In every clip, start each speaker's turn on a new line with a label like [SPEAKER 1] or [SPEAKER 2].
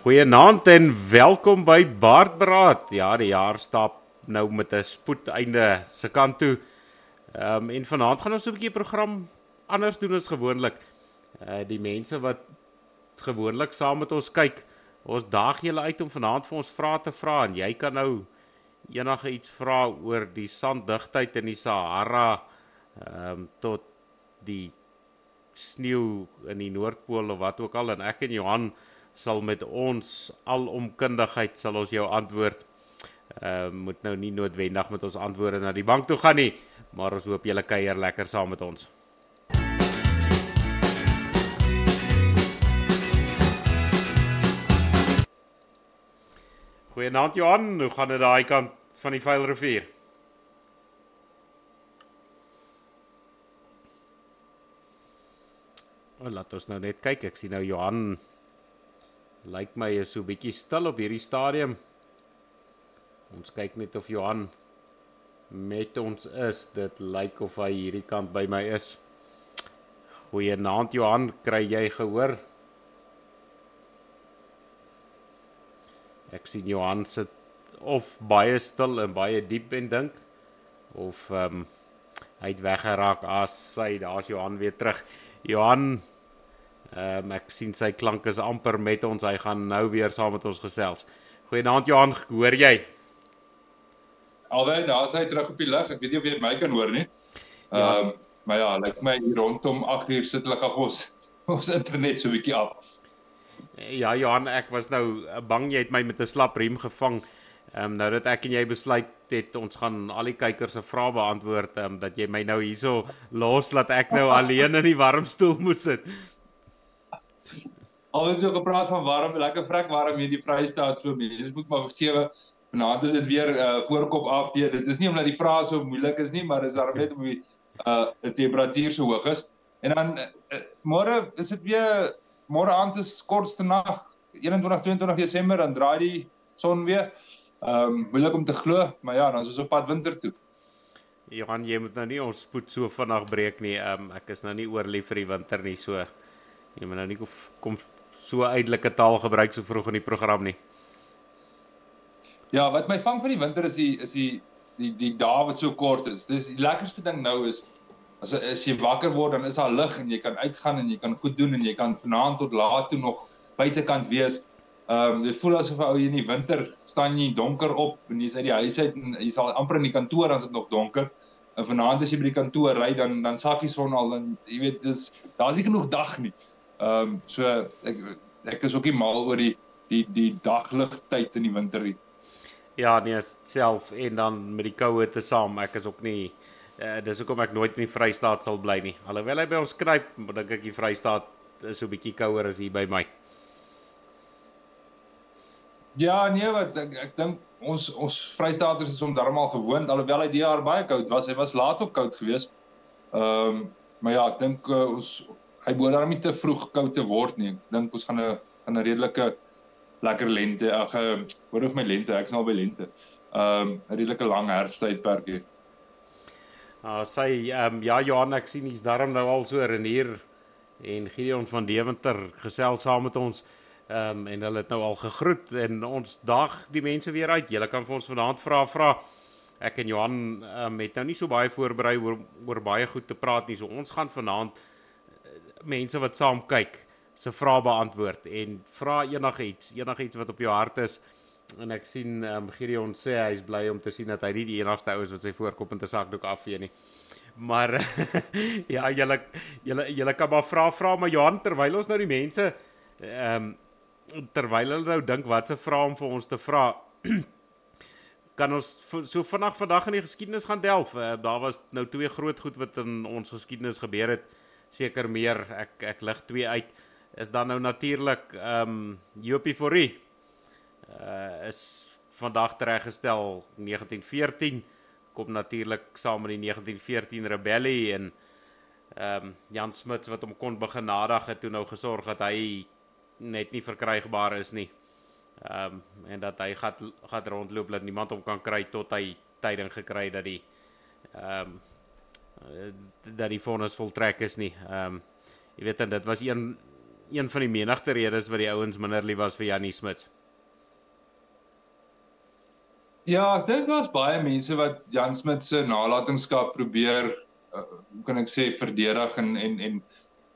[SPEAKER 1] Goeienaand en welkom by Baardbraad. Ja, die jaar stap nou met 'n spoedeinde se kant toe. Ehm um, en vanaand gaan ons 'n bietjie program anders doen as gewoonlik. Uh die mense wat gewoonlik saam met ons kyk, ons daag julle uit om vanaand vir ons vrae te vra en jy kan nou enige iets vra oor die sanddigtheid in die Sahara ehm um, tot die sneeu in die Noordpool of wat ook al en ek en Johan sal met ons alomkundigheid sal ons jou antwoord. Ehm uh, moet nou nie noodwendig met ons antwoorde na die bank toe gaan nie, maar ons hoop julle kuier lekker saam met ons. Goeienaand Johan, hoe gaan dit daai kant van die Vaalrivier? Oh, laat ons nou net kyk. Ek sien nou Johan lyk my is so 'n bietjie stil op hierdie stadium. Ons kyk net of Johan met ons is. Dit lyk of hy hierdie kant by my is. Goeienaand Johan, kry jy gehoor? Ek sien Johan sit of baie stil en baie diep en dink of ehm um, hy het weggeraak as sy daar's Johan weer terug. Johan Ehm um, ek sien sy klank is amper met ons. Hy gaan nou weer saam met ons gesels. Goeienaand Johan, hoor jy?
[SPEAKER 2] Alwen, daar's hy terug op die lig. Ek weet nie of jy my kan hoor nie. Ja. Ehm ja. um, maar ja, lyk like my hier rondom 8 uur sit hulle gou ons ons internet so 'n bietjie af.
[SPEAKER 1] Ja Johan, ek was nou bang jy het my met 'n slap riem gevang. Ehm um, nou dat ek en jy besluit het ons gaan al die kykers se vrae beantwoord, ehm um, dat jy my nou hierso los laat ek nou alleen in die warm stoel moet sit.
[SPEAKER 2] Alhoewel jy gepraat van warm, lekker vrek warm hier in die Vrystaat so mense moet maar versewe vanaand is dit weer uh, voorkop af weer. Dit is nie omdat die vrae so moeilik is nie, maar dis daarom net om die uh temperatuur so hoog is. En dan uh, môre is dit weer môre aand is kortste nag 21 22 Desember dan draai die son weer. Ehm um, moeilik om te glo, maar ja, dan is ons op pad winter toe.
[SPEAKER 1] Johan, jy moet nou nie ons spoed so vinnig breek nie. Ehm um, ek is nou nie oor lief vir die winter nie, so jy moet nou nie kom so uitelike taal gebruik so vroeg in die program nie.
[SPEAKER 2] Ja, wat my vang van die winter is die is die die die dae wat so kort is. Dis die lekkerste ding nou is as as jy wakker word dan is daar lig en jy kan uitgaan en jy kan goed doen en jy kan vanaand tot laat toe nog buitekant wees. Ehm um, dit voel asof ou in die winter staan jy donker op en jy's uit die huis uit en jy sal amper in die kantoor as dit nog donker. En vanaand as jy by die kantoor ry dan dan sak die son al en jy weet dis daar's nie genoeg dag nie. Ehm um, so ek ek is ook nie mal oor die die die dagligtyd in die winter nie.
[SPEAKER 1] Ja, nee, self en dan met die koue te saam, ek is ook nie uh, dis hoekom ek nooit in die Vrystaat sal bly nie. Alhoewel hy by ons knyp, dink ek die Vrystaat is so 'n bietjie kouer as hier by my.
[SPEAKER 2] Ja, nee, wat ek ek dink ons ons Vrystaaters is om darmal gewoond alhoewel hy die jaar baie koud was. Hy was laat ook koud geweest. Ehm um, maar ja, ek dink uh, ons hy behoort nie te vroeg koud te word nie. Ek dink ons gaan 'n 'n redelike lekker lente. Ag, hoor of my lente, ek's nou by lente. Ehm um, 'n redelike lang herfstydperk hê.
[SPEAKER 1] Ah, uh, sy ehm um, ja Johan, ek sien hy's daarom nou al so in hier en Gideon van Deventer gesels saam met ons. Ehm um, en hulle het nou al gegroet en ons dag die mense weer uit. Julle kan vir ons vanaand vra vra. Ek en Johan ehm um, het nou nie so baie voorberei oor oor baie goed te praat nie. So ons gaan vanaand mense wat saam kyk se vrae beantwoord en vra enigiets, enigiets wat op jou hart is. En ek sien ehm um, Gideon sê hy is bly om te sien dat hy nie die enigste ou is wat sy voorkop in 'n sakdoek afvee nie. Maar ja, julle julle julle kan maar vra vra maar Johan terwyl ons nou die mense ehm um, terwyl hulle nou dink wat se vra om vir ons te vra kan ons so vinnig vandag in die geskiedenis gaan delf. Uh, daar was nou twee groot goed wat in ons geskiedenis gebeur het seker meer ek ek lig twee uit is dan nou natuurlik ehm um, Jopie Forrie uh is vandag tereggestel 1914 kom natuurlik saam met die 1914 rebellie en ehm um, Jan Smuts wat hom kon begenadig het toe nou gesorg dat hy net nie verkrygbaar is nie. Ehm um, en dat hy gat gat rondloop dat niemand hom kan kry tot hy tyding gekry dat die ehm um, dat die vonnis voltrek is nie. Ehm um, jy weet en dit was een een van die menigte redes wat die ouens minder lief was vir Janie Smits.
[SPEAKER 2] Ja, dink daar's baie mense wat Jan Smit se nalatenskap probeer uh, kan ek sê verdedig en en en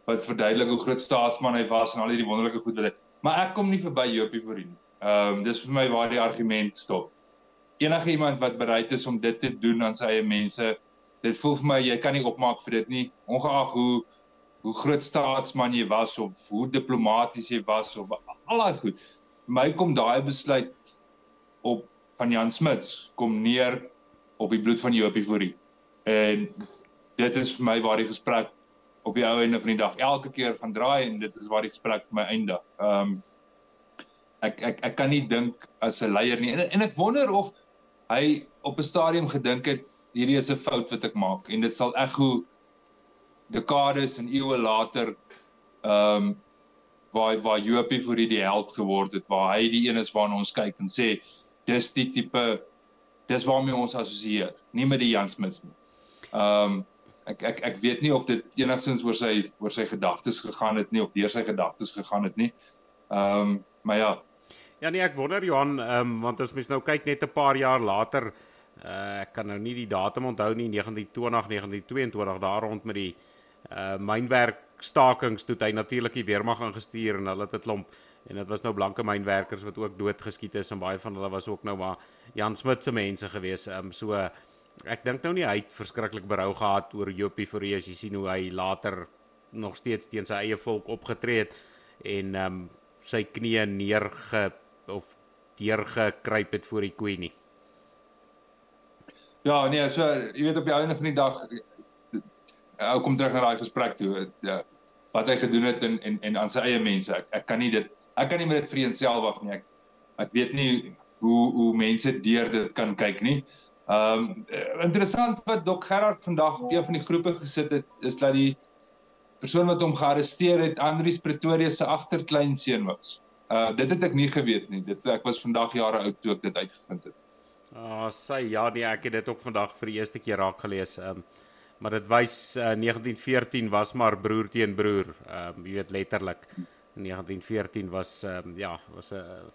[SPEAKER 2] wat verduidelik hoe groot staatsman hy was en al hierdie wonderlike goed wat hy. Maar ek kom nie verby Jopie vir hom. Ehm um, dis vir my waar die argument stop. Enige iemand wat bereid is om dit te doen aan sy eie mense, dit voel vir my jy kan nie opmaak vir dit nie, ongeag hoe hoe groot staatsman jy was of hoe diplomaties jy was of al daai goed. Vir my kom daai besluit op van Jan Smits kom neer op die bloed van Jopie Fourie. En dit is vir my waar die gesprek op die ou einde van die dag elke keer gaan draai en dit is waar die gesprek vir my eindig. Ehm um, ek ek ek kan nie dink as 'n leier nie. En, en ek wonder of hy op 'n stadium gedink het hierdie is 'n fout wat ek maak en dit sal ekho dekades en eeue later ehm um, waar waar Jopie vir die held geword het waar hy die een is waarna ons kyk en sê dis die tipe dis waarmee ons assosieer nie met die Jan Smits nie. Ehm um, ek ek ek weet nie of dit enigstens oor sy oor sy gedagtes gegaan het nie of deur sy gedagtes gegaan het nie. Ehm um, maar ja.
[SPEAKER 1] Ja nee, ek wonder Johan, ehm um, want as mens nou kyk net 'n paar jaar later uh, ek kan nou nie die datum onthou nie 1920 1922 daar rond met die uh mynwerk stakings toe hy natuurlik die weermag ingestuur en hulle het 'n klomp en dit was nou blanke mynwerkers wat ook doodgeskiet is en baie van hulle was ook nou maar Jan Smit se mense gewees. Ehm um, so ek dink nou nie hy het verskriklik berou gehad oor Jopie Fourie as jy sien hoe hy later nog steeds teen sy eie volk opgetree het en ehm um, sy knieë neerge of deurgekruip het voor die queen nie.
[SPEAKER 2] Ja, nee, so jy weet op die einde van die dag ou kom terug na daai gesprek toe het, ja, wat hy gedoen het en en en aan sy eie mense. Ek ek kan nie dit ek kan nie met dit vir eenself wag nie. Ek ek weet nie hoe hoe mense deur dit kan kyk nie. Ehm um, interessant wat Dok Gerard vandag op een van die groepe gesit het is dat die persoon wat hom gearresteer het Andrius Pretoria se agterkleinseun was. Uh dit het ek nie geweet nie. Dit ek was vandag jare oud toe ek dit uitgevind het.
[SPEAKER 1] Ah, uh, sy ja, nee, ek het dit ook vandag vir die eerste keer raak gelees. Ehm um, maar dit wys uh, 1914 was maar broer teen broer. Ehm um, jy weet letterlik 1914 was ehm um, ja, was 'n uh,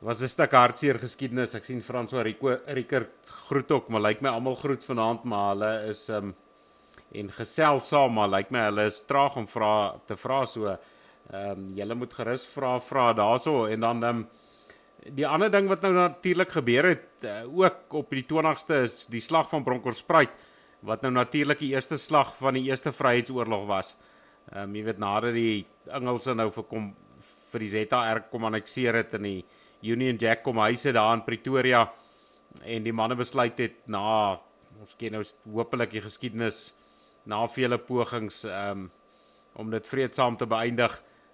[SPEAKER 1] was 'n stuk hartseer geskiedenis. Ek sien François Rico Rickert groet ook, maar lyk like my almal groet vanaand, maar hulle is ehm um, en gesels saam, maar lyk like my hulle is traag om vra te vra so. Ehm um, julle moet gerus vra vra daaroor en dan ehm um, die ander ding wat nou natuurlik gebeur het uh, ook op die 20ste is die slag van Bronkhorstspruit wat nou natuurlik die eerste slag van die eerste Vryheidsoorlog was. Ehm um, jy weet nadat die Engelse nou vir kom vir die ZR kom annexeer het in die Union Jack kom huise daar in Pretoria en die manne besluit het na ons ken nou hopelik die geskiedenis na vele pogings ehm um, om dit vreedsaam te beëindig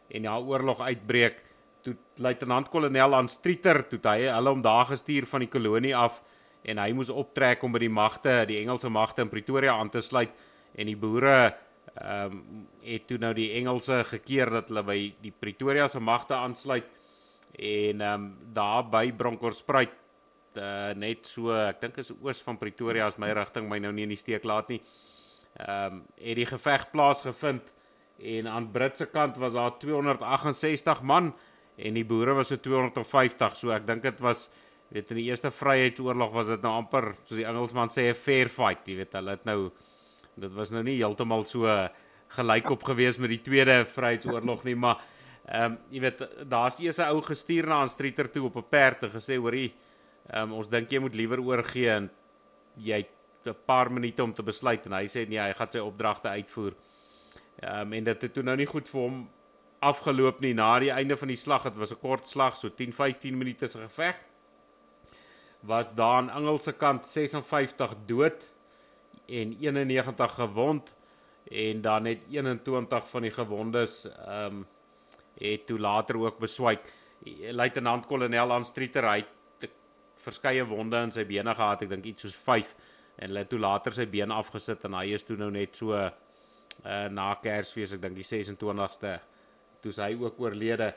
[SPEAKER 1] en ja oorlog uitbreek toe luitenant-kolonel aan Streeter toe hy hulle om daar gestuur van die kolonie af en hy moes optrek om by die magte, die Engelse magte in Pretoria aan te sluit en die boere ehm um, het toe nou die Engelse gekeer dat hulle by die Pretoria se magte aansluit en ehm um, daar by Bronkhorstspruit uh, net so ek dink is oos van Pretoria as my rigting my nou nie in die steek laat nie. Ehm um, het die geveg plaasgevind en aan Britse kant was daar 268 man en die boere was so 250 so ek dink dit was weet in die eerste vryheidsoorlog was dit nou amper soos die Engelsman sê 'n fair fight, jy weet hulle het nou dit was nou nie heeltemal so gelyk op gewees met die tweede vryheidsoorlog nie, maar ehm um, jy weet daar's eers 'n ou gestuur na aan Streeter toe op 'n perd en gesê hoorie ehm um, ons dink jy moet liewer oorgee en jy 'n paar minute om te besluit en hy sê nee, hy gaan sy opdragte uitvoer. Ehm um, en dit het toe nou nie goed vir hom afgeloop nie na die einde van die slag. Dit was 'n kort slag, so 10-15 minute se geveg was daar aan Engelse kant 56 dood en 91 gewond en dan net 21 van die gewondes ehm um, het toe later ook beswyk. Luitenant-kolonel aan Streeter hy het verskeie wonde in sy bene gehad, ek dink iets soos 5 en hulle het toe later sy been afgesit en hy is toe nou net so uh, na Kersfees, ek dink die 26ste toe hy ook oorlede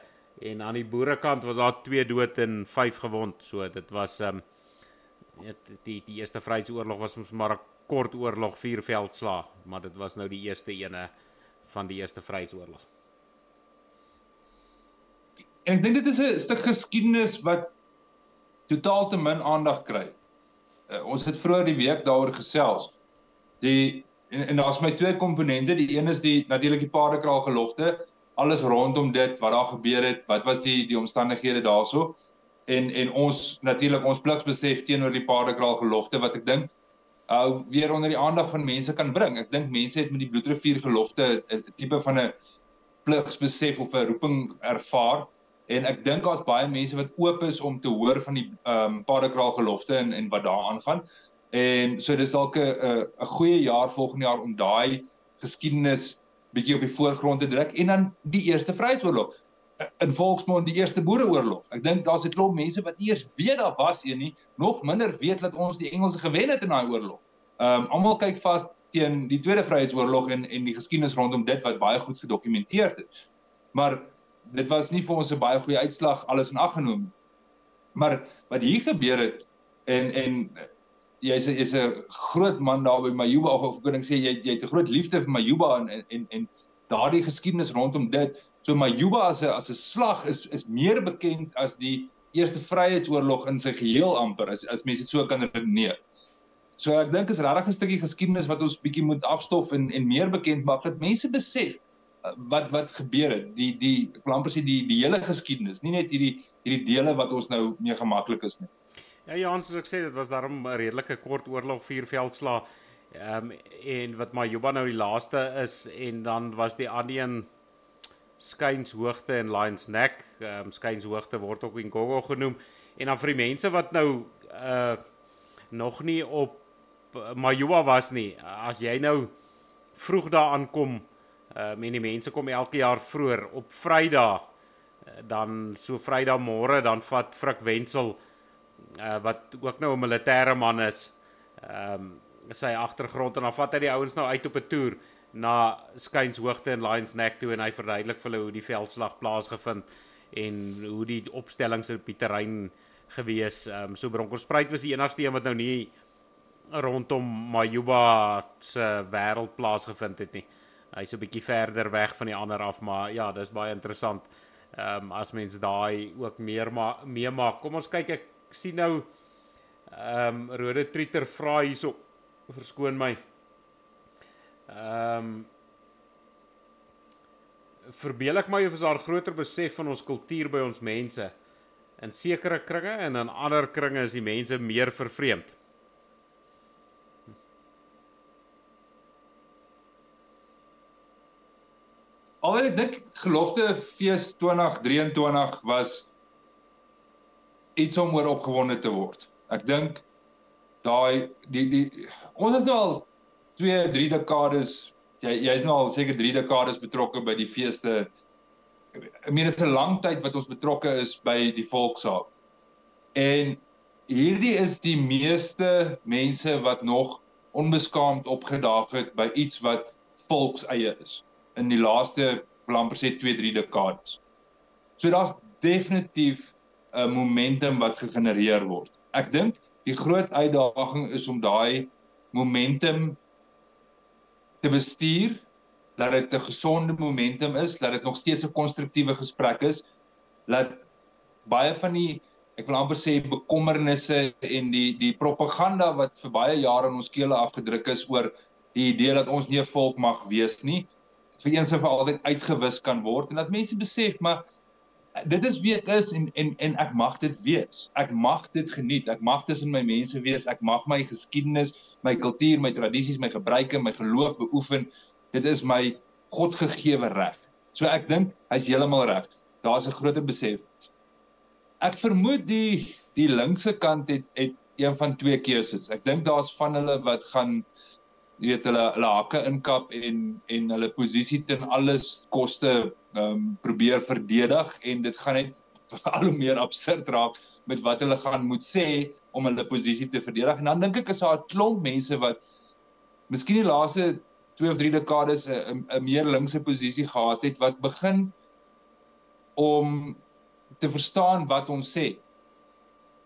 [SPEAKER 1] en aan die boerekant was daar 2 dood en 5 gewond. So dit was ehm um, die die, die eerste Vryheidsoorlog was maar 'n kort oorlog, vier veldslae, maar dit was nou die eerste ene van die eerste Vryheidsoorlog.
[SPEAKER 2] En ek dink dit is 'n stuk geskiedenis wat totaal te min aandag kry. Uh, ons het vroeër die week daaroor gesels. Die en, en daar's my twee komponente. Die een is die natuurlik die paardekraal gelofte, alles rondom dit wat daar gebeur het, wat was die die omstandighede daarso? En en ons natuurlik ons pligsbesef teenoor die paardekraal gelofte wat ek dink uh weer onder die aandag van mense kan bring. Ek dink mense het met die bloedrivier gelofte 'n tipe van 'n pligsbesef of 'n roeping ervaar en ek dink daar's baie mense wat oop is om te hoor van die ehm um, paardekraal gelofte en en wat daar aangaan. En so dis dalk 'n 'n goeie jaar volgende jaar om daai geskiedenis bietjie op die voorgrond te druk en dan die eerste Vryheidsoorlog in volksmond die eerste boereoorlog. Ek dink daar's 'n klomp mense wat eers weet daar was een nie, nog minder weet dat ons die Engelse gewen het in daai oorlog. Ehm um, almal kyk vas teen die Tweede Vryheidsoorlog en en die geskiedenis rondom dit wat baie goed gedokumenteer is. Maar dit was nie vir ons 'n baie goeie uitslag alles in ag genoem. Maar wat hier gebeur het en en jy's jy's 'n groot man daar by Majuba of of koning sê jy jy het 'n groot liefde vir Majuba en en en, daardie geskiedenis rondom dit So Majuba as 'n as 'n slag is is meer bekend as die Eerste Vryheidsoorlog in sy geheel amper as as mense dit so kan redeneer. So ek dink is regtig 'n stukkie geskiedenis wat ons bietjie moet afstof en en meer bekend maak dat mense besef uh, wat wat gebeur het. Die die ek wil amper sê die die hele geskiedenis, nie net hierdie hierdie dele wat ons nou mee gemaklik is met.
[SPEAKER 1] Ja Jan, soos ek sê, dit was daarom 'n redelike kort oorlog, vier veldslae. Ehm um, en wat Majuba nou die laaste is en dan was die ander een Skynshoogte en Lions Neck. Ehm um, Skynshoogte word ook Ingogo genoem. En dan vir die mense wat nou uh nog nie op Majuba was nie. As jy nou vroeg daar aankom, ehm um, en die mense kom elke jaar vroeër op Vrydag uh, dan so Vrydag môre dan vat Frik Wenzel uh wat ook nou 'n militêre man is. Ehm um, sy agtergrond en dan vat hy die ouens nou uit op 'n toer na Skynshoogte en Lions Neck toe en hy verduidelik vir hulle hoe die veldslag plaasgevind en hoe die opstellings op die terrein gewees. Ehm um, so Bronkhorstspruit was die enigste een wat nou nie rondom Majuba se wêreld plaasgevind het nie. Hy's 'n bietjie verder weg van die ander af, maar ja, dis baie interessant. Ehm um, as mense daai ook meer maar meemaak. Kom ons kyk ek sien nou ehm um, Rode Treter vra hierso verskoon my. Ehm um, verbeel ek my of is daar groter besef van ons kultuur by ons mense in sekere kringe en in ander kringe is die mense meer vervreemd.
[SPEAKER 2] Alhoewel ek dink gelofte fees 2023 was iets om oor opgewonde te word. Ek dink daai die die ons is nou al 2, 3 dekades jy jy's nou al seker 3 dekades betrokke by die feeste. Ek meen dit is 'n lang tyd wat ons betrokke is by die volksaak. En hierdie is die meeste mense wat nog onbeskaamd opgedaag het by iets wat volkseie is in die laaste amper sê 2, 3 dekades. So daar's definitief 'n momentum wat gegenereer word. Ek dink die groot uitdaging is om daai momentum te bestuur dat dit 'n gesonde momentum is, dat dit nog steeds 'n konstruktiewe gesprek is, dat baie van die ek wil amper sê bekommernisse en die die propaganda wat vir baie jare in ons kele afgedruk is oor die idee dat ons nie 'n volk mag wees nie, vir eens en vir altyd uitgewis kan word en dat mense besef maar dit is wie ek is en en en ek mag dit wees. Ek mag dit geniet. Ek mag tussen my mense wees. Ek mag my geskiedenis, my kultuur, my tradisies, my gebruike, my geloof beoefen. Dit is my godgegewe reg. So ek dink hy's heeltemal reg. Daar's 'n groter besef. Ek vermoed die die linkse kant het het een van twee keuses. Ek dink daar's van hulle wat gaan jy weet hulle hulle hakke inkap en en hulle posisie ten alles koste ehm um, probeer verdedig en dit gaan net al hoe meer absurd raak met wat hulle gaan moet sê om hulle posisie te verdedig en dan dink ek is daar 'n klomp mense wat miskien die laaste 2 of 3 dekades 'n 'n meer linkse posisie gehad het wat begin om te verstaan wat ons sê.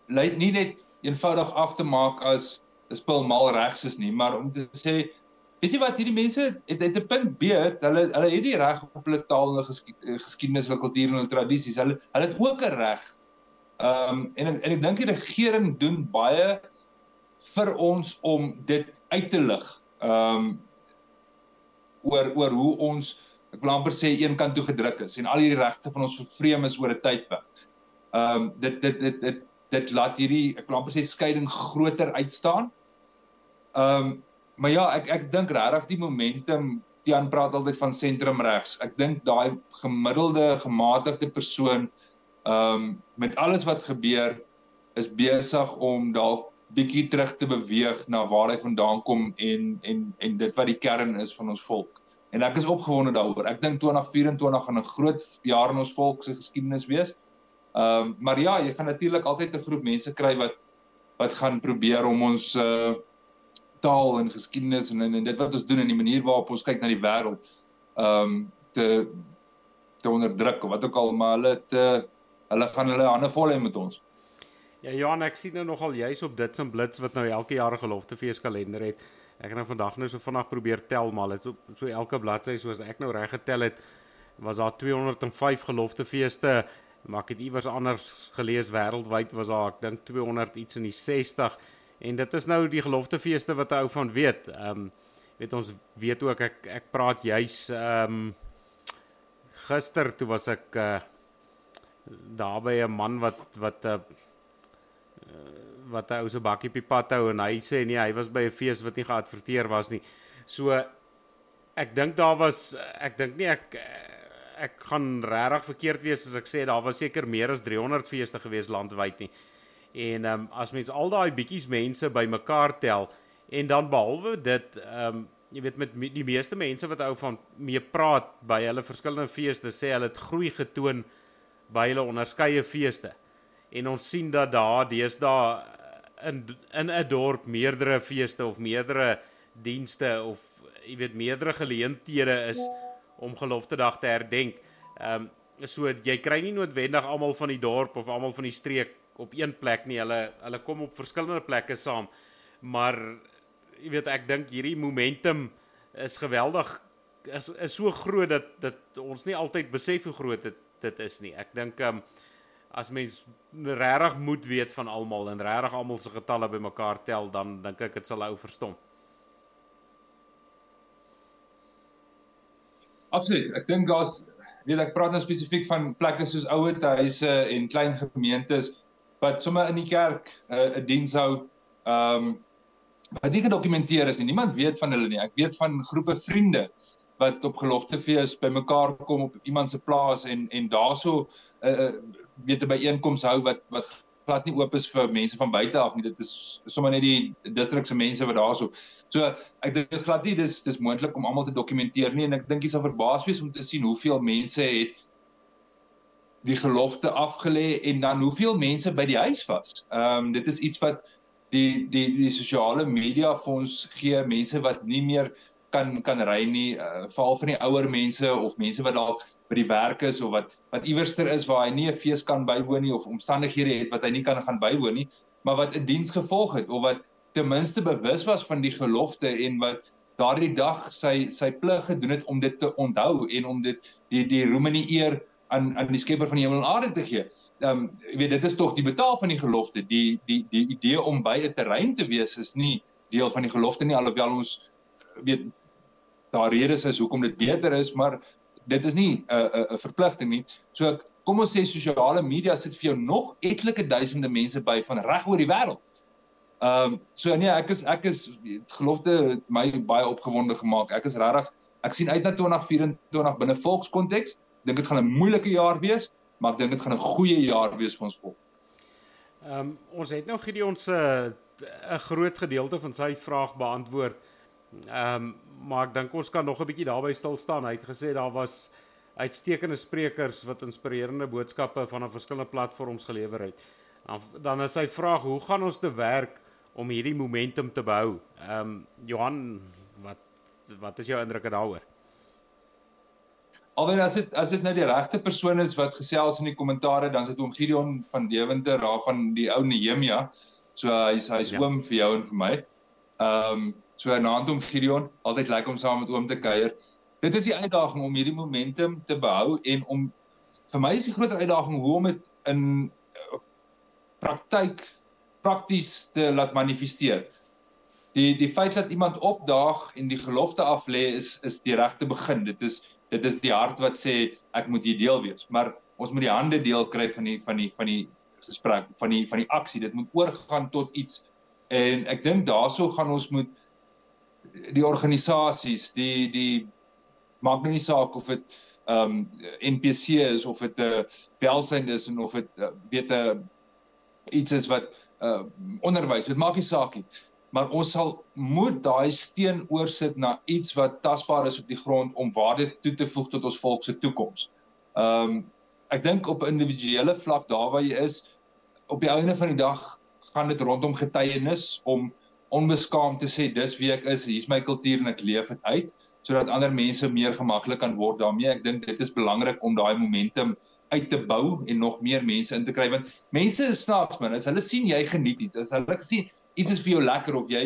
[SPEAKER 2] Lei nie net eenvoudig af te maak as spul mal regs is nie, maar om te sê weet jy wat hierdie mense het het 'n punt weet, hulle hulle het die reg op hulle taal en geskiedenis, hulle kultuur en hulle tradisies. Hulle hulle het ook 'n reg. Ehm um, en en ek dink die regering doen baie vir ons om dit uit te lig. Ehm um, oor oor hoe ons ek wil amper sê een kant toe gedruk is en al hierdie regte van ons vervreem is oor 'n tydperk. Ehm um, dit dit dit dit dit laat hierdie ek wil amper sê skeiding groter uitstaan. Ehm um, maar ja, ek ek dink regtig die momentum Tian praat altyd van sentrum regs. Ek dink daai gemiddelde gematigde persoon ehm um, met alles wat gebeur is besig om dalk bietjie terug te beweeg na waar hy vandaan kom en en en dit wat die kern is van ons volk. En ek is opgewonde daaroor. Ek dink 2024 gaan 'n groot jaar in ons volk se geskiedenis wees. Ehm um, maar ja, jy gaan natuurlik altyd 'n groep mense kry wat wat gaan probeer om ons uh taal en geskiedenis en, en en dit wat ons doen en die manier waarop ons kyk na die wêreld ehm um, te te onderdruk of wat ook al, maar hulle te hulle gaan hulle hande vol hê met ons.
[SPEAKER 1] Ja Johan, ek sien nou nogal juis op dit se blits wat nou elke jaar 'n geloftefees kalender het. Ek het nou vandag nou so vinnig probeer tel maar dit so, so elke bladsy soos ek nou reg getel het was daar 205 geloftefeeste maar ek het iewers anders gelees wêreldwyd was daar ek dink 200 iets in die 60 en dit is nou die geloftefeeste wat 'n ou van weet. Ehm um, weet ons weet ook ek ek praat juis ehm um, gister toe was ek uh, daar by 'n man wat wat 'n uh, wat hy ou se bakkie op die pad hou en hy sê nee, hy was by 'n fees wat nie geadverteer was nie. So ek dink daar was ek dink nie ek ek gaan regtig verkeerd wees as ek sê daar was seker meer as 300 feeste gewees landwyd nie. En ehm um, as mens al daai bietjies mense bymekaar tel en dan behalwe dit ehm um, jy weet met die meeste mense wat ou van mee praat by hulle verskillende feeste sê hulle het groei getoon by hulle onderskeie feeste. En ons sien dat daar deesdae in in 'n dorp meerdere feeste of meerdere dienste of jy weet meerdere geleenthede is om gelofte dag te herdenk. Ehm um, so jy kry nie noodwendig almal van die dorp of almal van die streek op een plek nie. Hulle hulle kom op verskillende plekke saam. Maar jy weet ek dink hierdie momentum is geweldig is is so groot dat dat ons nie altyd besef hoe groot dit dit is nie. Ek dink ehm um, as mens regtig moet weet van almal en regtig almal se getalle bymekaar tel, dan dink ek dit sal ou verstom.
[SPEAKER 2] Absoluut. Ek dink daar's weet ek praat nou spesifiek van plekke soos ouer huise en klein gemeentes wat sommer in die kerk eh, 'n uh, diens hou. Ehm um, wat nie gedokumenteer is nie. Niemand weet van hulle nie. Ek weet van groepe vriende wat op geloftefees bymekaar kom op iemand se plaas en en daarso 'n uh, uh, weet 'n byeenkoms hou wat wat glad nie oop is vir mense van buite af nie. Dit is sommer net die distrik se mense wat daarso. So ek dink glad nie dis dis moontlik om almal te dokumenteer nie en ek dink jy sal verbaas wees om te sien hoeveel mense het die gelofte afgelê en dan hoeveel mense by die huis was. Ehm um, dit is iets wat die die die sosiale media vir ons gee mense wat nie meer kan kan ry nie uh, veral vir die ouer mense of mense wat dalk by die werk is of wat wat iewerster is waar hy nie 'n fees kan bywoon nie of omstandighede het wat hy nie kan gaan bywoon nie maar wat 'n diens gevolg het of wat ten minste bewus was van die gelofte en wat daardie dag sy sy plig gedoen het om dit te onthou en om dit die die roem en die eer aan aan die Skepper van die hemel en aarde te gee. Ehm um, jy weet dit is tog die betaal van die gelofte. Die die die idee om by 'n terrein te wees is nie deel van die gelofte nie alhoewel ons weet daar redes is hoekom dit beter is, maar dit is nie 'n uh, 'n uh, 'n verpligting nie. So kom ons sê sosiale media sit vir jou nog etlike duisende mense by van reg oor die wêreld. Ehm um, so nee, ek is ek is gelofte my baie opgewonde gemaak. Ek is regtig ek sien uit na 2024 binne volkskonteks. Dink dit gaan 'n moeilike jaar wees, maar ek dink dit gaan 'n goeie jaar wees vir ons volk.
[SPEAKER 1] Ehm um, ons het nou Gideon se 'n groot gedeelte van sy vraag beantwoord. Ehm um, maar ek dink ons kan nog 'n bietjie daarby stil staan. Hy het gesê daar was uitstekende sprekers wat inspirerende boodskappe van 'n verskillende platforms gelewer het. Dan dan is sy vraag, hoe gaan ons te werk om hierdie momentum te behou? Ehm um, Johan, wat wat is jou indrukke daaroor?
[SPEAKER 2] Alwen as dit as dit nou die regte persoon is wat gesels in die kommentare, dan is dit oom Gideon van Deventer, daar van die ou Nehemia. So hy's hy's ja. oom vir jou en vir my. Ehm um, So naand om Gideon, altyd lekker om saam met oom te kuier. Dit is die uitdaging om hierdie momentum te behou en om vir my is die groot uitdaging hoe om dit in uh, praktyk prakties te laat manifesteer. Die die feit dat iemand opdaag en die gelofte af lê is is die regte begin. Dit is dit is die hart wat sê ek moet hier deel wees. Maar ons moet die hande deel kry van die van die van die gesprek, van die van die aksie. Dit moet oorgaan tot iets en ek dink daaroor gaan ons moet die organisasies, die die maak nou nie saak of dit ehm um, NPC is of dit 'n uh, welsyn is en of dit uh, weet 'n uh, iets is wat uh, onderwys, dit maak nie saak nie. Maar ons sal moet daai steen oorsit na iets wat tasbaar is op die grond om waarde toe te voeg tot ons volk se toekoms. Ehm um, ek dink op individuele vlak daar waar jy is op die einde van die dag gaan dit rondom getuienis om onbeskaamd te sê dis wie ek is, hier's my kultuur en ek leef dit uit sodat ander mense meer gemaklik kan word daarmee. Ek dink dit is belangrik om daai momentum uit te bou en nog meer mense in te kry want mense is snaaks man, as hulle sien jy geniet iets, as hulle sien iets is vir jou lekker of jy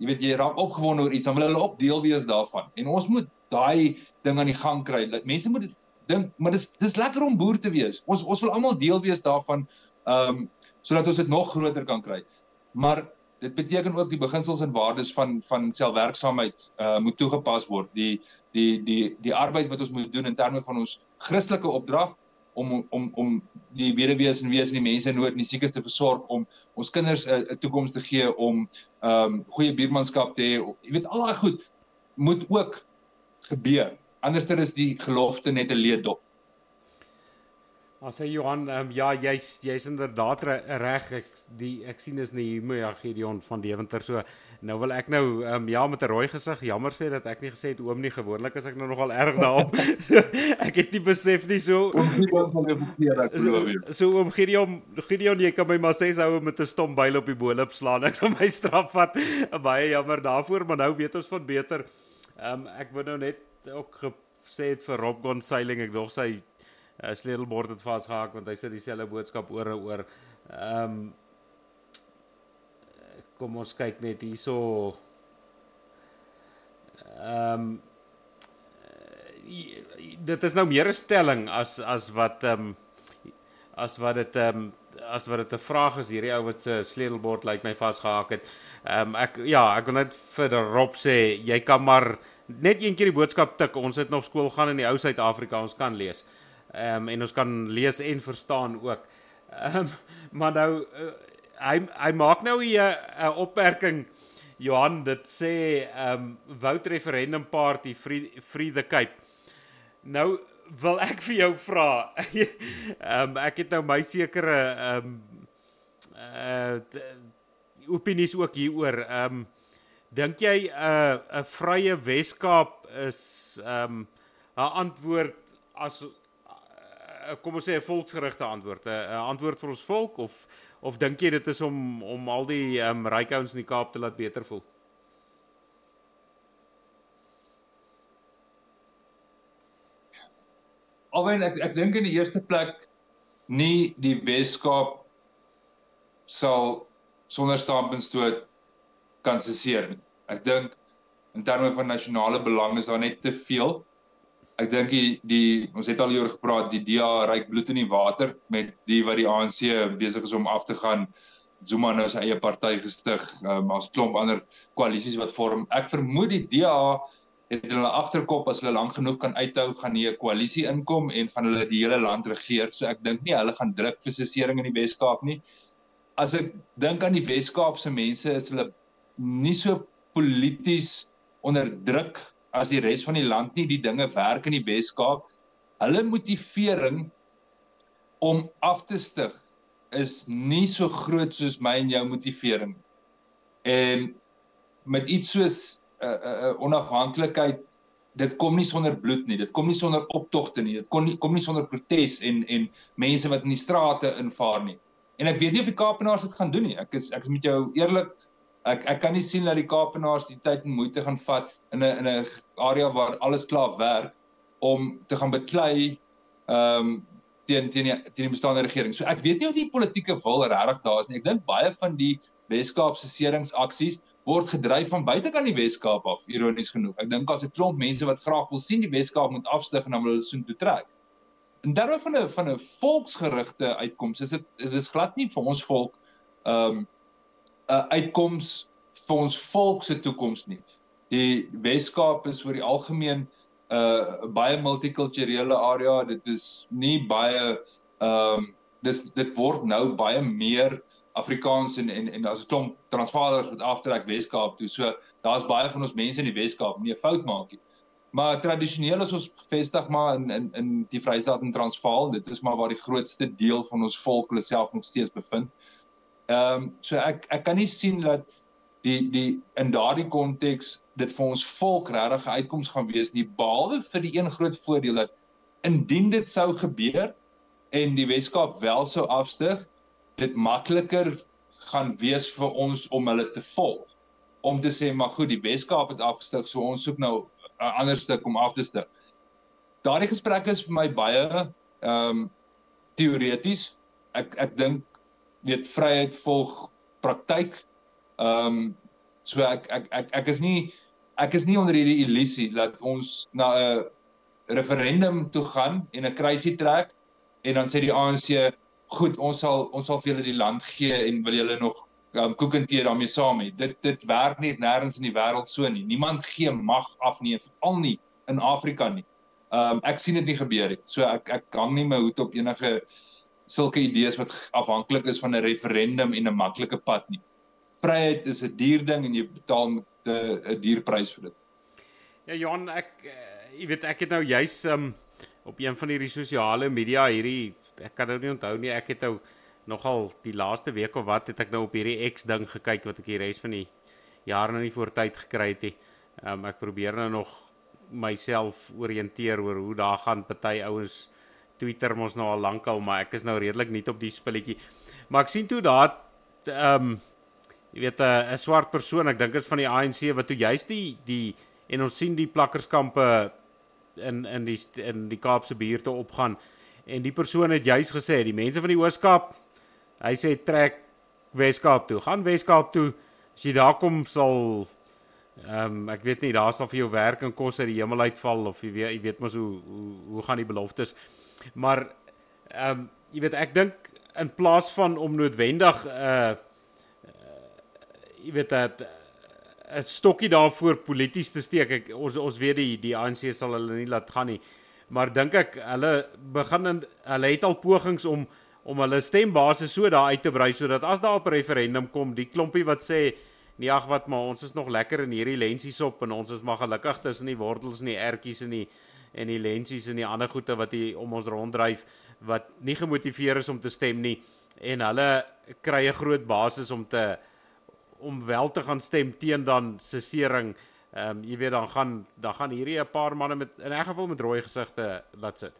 [SPEAKER 2] jy weet jy raak opgewonde oor iets, dan wil hulle ook deel wees daarvan. En ons moet daai ding aan die gang kry. Mense moet dink, maar dis dis lekker om boer te wees. Ons ons wil almal deel wees daarvan ehm um, sodat ons dit nog groter kan kry. Maar dit beteken ook die beginsels en waardes van van selfwerksaamheid uh moet toegepas word. Die die die die arbeid wat ons moet doen in terme van ons Christelike opdrag om om om die weduwees en wees en die mense in nood en die siekes te versorg om ons kinders 'n uh, toekoms te gee om um goeie buurmanskap te hê. Jy weet al daai goed moet ook gebeur. Anderster is die gelofte net 'n leedop.
[SPEAKER 1] As hy Johan, um, ja, jy's jy's inderdaad reg. Ek die ek sien is nie hier ja Gideon van Deventer so. Nou wil ek nou um, ja met 'n rooi gesig jammer sê dat ek nie gesê het oom nie gewoonlik is ek nou nogal erg daarop. so ek het nie besef nie so. So oom Gideon, Gideon jy kan my maar sê sou met 'n stom byl op die boelop slaan. Ek sal my straf vat. Baie jammer daarvoor, maar nou weet ons van beter. Ehm um, ek wou nou net ook gesê het vir Rob Gonzailing ek dog sy uh, sleutelbord het vasgehak want hy sê dieselfde boodskap oor en oor. Ehm um, kom ons kyk net hierso. Ehm um, dit is nou meer 'n stelling as as wat ehm um, as wat dit ehm um, as wat dit 'n vraag is hierdie ou wat se sleutelbord lyk my vasgehak het. Ehm um, ek ja, ek wil net vir Rob sê jy kan maar net een keer die boodskap tik. Ons het nog skool gaan in die ou Suid-Afrika, ons kan lees. Ehm um, en ons kan lees en verstaan ook. Ehm um, maar nou uh, hy hy maak nou hier 'n opmerking Johan dit sê ehm um, vote referendum party free free the cape. Nou wil ek vir jou vra. Ehm um, ek het nou my sekere ehm um, uh opinies ook hieroor. Ehm um, dink jy 'n uh, 'n vrye Weskaap is ehm um, 'n antwoord as Eh, kom ons sê 'n volksgerigte antwoord, 'n antwoord vir ons volk of of dink jy dit is om om al die um, ryk ouens in die Kaap te laat beter voel?
[SPEAKER 2] Alwen ek ek dink in die eerste plek nie die Weskaap sal sonder staampuntstoot kan nie. Ek dink in terme van nasionale belang is daar net te veel ek dink die, die ons het al hieroor gepraat die DA ryk bloed in die water met die wat die ANC besig is om af te gaan. Zuma nou sy eie party gestig um, as klomp ander koalisies wat vorm. Ek vermoed die DA het hulle agterkop as hulle lank genoeg kan uithou gaan nie 'n koalisie inkom en van hulle die hele land regeer. So ek dink nie hulle gaan druk vir sesering in die Wes-Kaap nie. As ek dink aan die Wes-Kaap se mense is hulle nie so polities onder druk as die res van die land nie die dinge werk in die Wes-Kaap. Hulle motivering om af te stig is nie so groot soos my en jou motivering. En met iets soos 'n uh, 'n uh, uh, onafhanklikheid dit kom nie sonder bloed nie. Dit kom nie sonder optogte nie. Dit kom nie kom nie sonder protes en en mense wat in die strate invaar nie. En ek weet nie of die Kaapenaars dit gaan doen nie. Ek is ek is met jou eerlik ek ek kan nie sien dat die Kaapenaars die tyd en moeite gaan vat in 'n in 'n area waar alles klaar werk om te gaan beklei ehm um, teen teen die teen die bestaande regering. So ek weet nie of die politieke wil regtig daar is nie. Ek dink baie van die Weskaapse seringsaksies word gedryf van buitekant die Weskaap af, ironies genoeg. Ek dink daar's 'n klomp mense wat graag wil sien die Weskaap moet afstyg en dan hulle soen toe trek. In terme van 'n van 'n volksgerigte uitkoms, is dit dit is glad nie vir ons volk ehm, 'n uitkoms vir ons volk se toekoms nie. Die Weskaap is oor die algemeen 'n uh, baie multikulturele area. Dit is nie baie ehm um, dis dit word nou baie meer Afrikaans en en en daar's 'n klomp Transvaalers wat aftrek Weskaap toe. So daar's baie van ons mense in die Weskaap nie 'n fout maak nie. Maar tradisioneel is ons gevestig maar in in in die Vrystaat en Transvaal. Dit is maar waar die grootste deel van ons volk hulle self nog steeds bevind. Ehm um, so ek ek kan nie sien dat die die in daardie konteks dit vir ons volk regtig 'n uitkoms gaan wees nie behalwe vir die een groot voordeel dat indien dit sou gebeur en die Weskaap wel sou afstyg dit makliker gaan wees vir ons om hulle te volg om te sê maar goed die Weskaap het afgestig so ons soek nou 'n ander stuk om af te stig. Daardie gesprek is vir my baie ehm um, teoreties. Ek ek dink weet vryheid volg praktyk. Ehm um, so ek ek ek ek is nie ek is nie onder hierdie illusie dat ons na 'n referendum toe gaan en 'n kruisie trek en dan sê die ANC goed, ons sal ons sal vir julle die land gee en wil julle nog um, koek en tee daarmee saam hê. Dit dit werk net nêrens in die wêreld so nie. Niemand gee mag af nie, veral nie in Afrika nie. Um ek sien dit nie gebeur nie. So ek ek hang nie my hoed op enige sulke idees wat afhanklik is van 'n referendum en 'n maklike pad nie. Vryheid is 'n duur ding en jy betaal met 'n duur prys vir dit.
[SPEAKER 1] Ja Johan, ek uh, jy weet ek het nou juis um op een van hierdie sosiale media hierdie ek kan nou nie onthou nie. Ek het nou nogal die laaste week of wat het ek nou op hierdie X ding gekyk wat ek die res van die jaar nou nie voor tyd gekry het nie. Um, ek probeer nou nog myself orienteer oor hoe daar gaan party ouens Twitter mos nou al lankal, maar ek is nou redelik nie op die spilletjie. Maar ek sien toe daar ehm um, jy weet 'n 'n swart persoon, ek dink is van die ANC wat toe juist die die en ons sien die plakkerskampe in in die in die Kaapse buurte opgaan. En die persoon het juis gesê die mense van die Ooskaap hy sê trek Weskaap toe. Gaan Weskaap toe. As jy daar kom sal ehm um, ek weet nie daar sal vir jou werk en kos uit die hemel uitval of jy weet jy weet mos hoe hoe hoe gaan die beloftes maar ehm um, jy weet ek dink in plaas van om noodwendig 'n uh, uh, jy weet dat 'n stokkie daarvoor polities te steek ek ons ons weet die die ANC sal hulle nie laat gaan nie. Maar dink ek hulle begin in, hulle het al pogings om om hulle stembasis so daar uit te brei sodat as daar op referendum kom die klompie wat sê nee ag wat maar ons is nog lekker in hierdie lensies op en ons is maar gelukkig tussen die wortels en die ertjies en die en die lensies en die ander goede wat hier om ons ronddryf wat nie gemotiveer is om te stem nie en hulle kry 'n groot basis om te om wel te gaan stem teen dan sesering Ehm um, jy weet dan gaan dan gaan hierdie 'n paar manne met in 'n geval met rooi gesigte laat sit.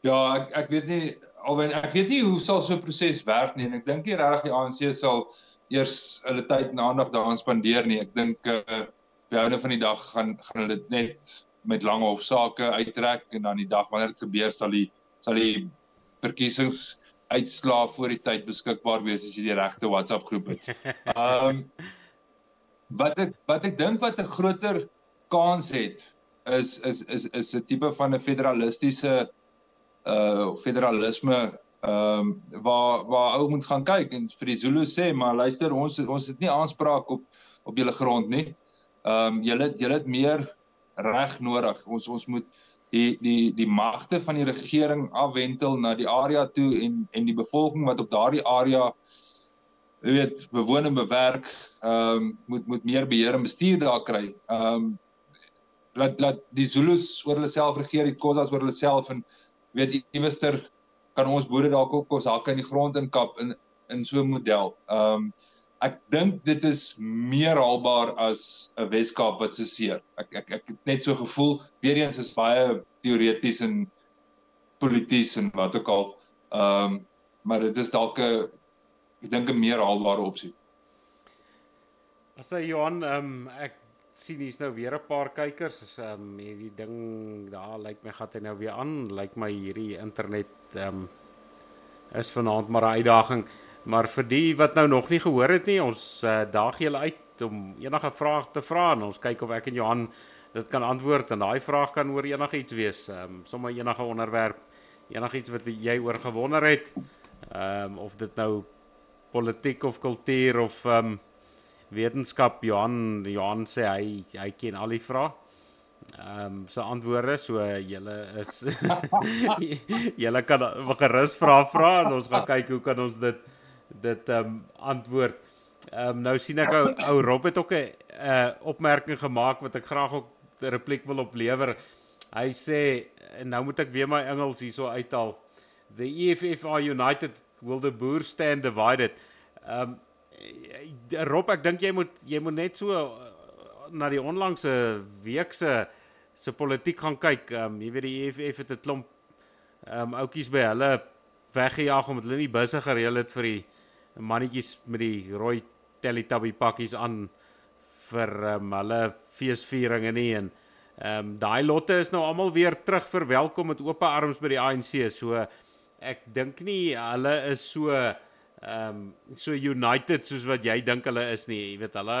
[SPEAKER 2] Ja, ek ek weet nie alwen ek weet nie hoe sal so 'n proses werk nie en ek dink nie regtig die ANC sal eers hulle tyd en aandag daaraan spandeer nie. Ek dink uh eh, by einde van die dag gaan gaan hulle dit net met lange hofsaake uittrek en dan die dag wanneer dit gebeur sal die sal die verkiesings uitslaa voor die tyd beskikbaar wees as jy die regte WhatsApp groep het. Ehm um, wat ek wat ek dink wat 'n groter kans het is is is is 'n tipe van 'n federalistiese uh federalisme ehm um, waar waar ou moet gaan kyk en vir die Zulu sê maar luister ons ons het nie aanspraak op op julle grond nie. Ehm um, julle julle het meer reg nodig. Ons ons moet die die die magte van die regering afwentel na die area toe en en die bevolking wat op daardie area jy weet bewoon en bewerk ehm um, moet moet meer beheer en bestuur daar kry. Ehm um, laat laat die Zulus oor hulle self regeer, die Khoisas oor hulle self en weet iewester kan ons boere dalk ook ons hakke in die grond inkap in in so 'n model. Ehm um, ek dink dit is meer haalbaar as 'n Weskaap wat se seer. Ek ek ek het net so gevoel weer eens is baie teoreties en polities en wat ook al. Ehm um, maar dit is dalk 'n ek dink 'n meer haalbare opsie.
[SPEAKER 1] As hy Johan ehm um, ek sien hier's nou weer 'n paar kykers. Is ehm um, hierdie ding daar lyk like my gat hy nou weer aan. Lyk like my hierdie internet ehm um, is vanaand maar 'n uitdaging. Maar vir die wat nou nog nie gehoor het nie, ons uh, daag julle uit om enige vrae te vra en ons kyk of ek en Johan dit kan antwoord en daai vraag kan oor enigiets wees, ehm um, sommer enige onderwerp, enigiets wat jy oor gewonder het. Ehm um, of dit nou politiek of kultuur of ehm um, wetenskap Johan Johan sê hy hy ken al die vrae. Ehm um, so antwoorde so julle is julle kan gerus vra vra en ons gaan kyk hoe kan ons dit dit ehm um, antwoord. Ehm um, nou sien ek ou, ou Rob het ook 'n uh, opmerking gemaak wat ek graag ook 'n repliek wil oplewer. Hy sê en nou moet ek weer my Engels hierso uithaal. The EFF are united will the boer stand divided. Ehm um, Rob ek dink jy moet jy moet net so na die onlangse week se se politiek gaan kyk. Ehm um, jy weet die EFF het 'n klomp ehm um, oudjies by hulle weggejaag omdat hulle nie busse gereël het vir die mannetjies met die rooi Teletubby pakkies aan vir um, hulle feesvieringe nie en ehm um, daai lotte is nou almal weer terug verwelkom met oop arms by die ANC. So ek dink nie hulle is so ehm um, so united soos wat jy dink hulle is nie. Jy weet hulle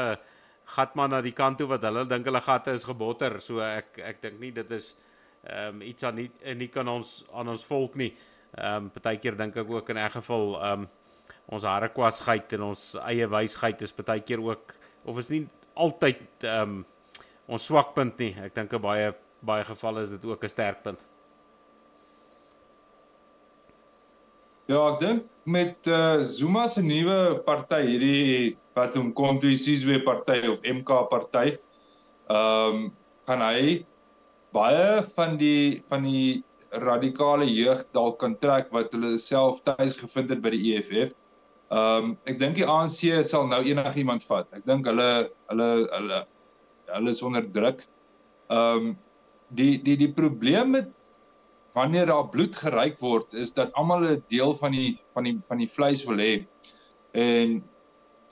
[SPEAKER 1] gat maar na die kant toe wat hulle dink hulle gatte is gebotter. So ek ek dink nie dit is ehm um, iets aan nie nie kan ons aan ons volk nie. Ehm um, partykeer dink ek ook in 'n geval ehm um, ons harrekwasgeit en ons eie wysheid is partykeer ook of is nie altyd ehm um, ons swakpunt nie. Ek dink in baie baie gevalle is dit ook 'n sterkpunt.
[SPEAKER 2] Ja, ek dink met uh, Zuma se nuwe party hierdie wat hom Kontuisizwe party of MK party. Ehm um, gaan hy baie van die van die radikale jeug dalk kan trek wat hulle self tuis gevind het by die EFF. Ehm um, ek dink die ANC sal nou enigiemand vat. Ek dink hulle hulle hulle hulle is onder druk. Ehm um, die die die probleem met wanneer daar bloed geryk word is dat almal 'n deel van die van die van die vleis wil hê. En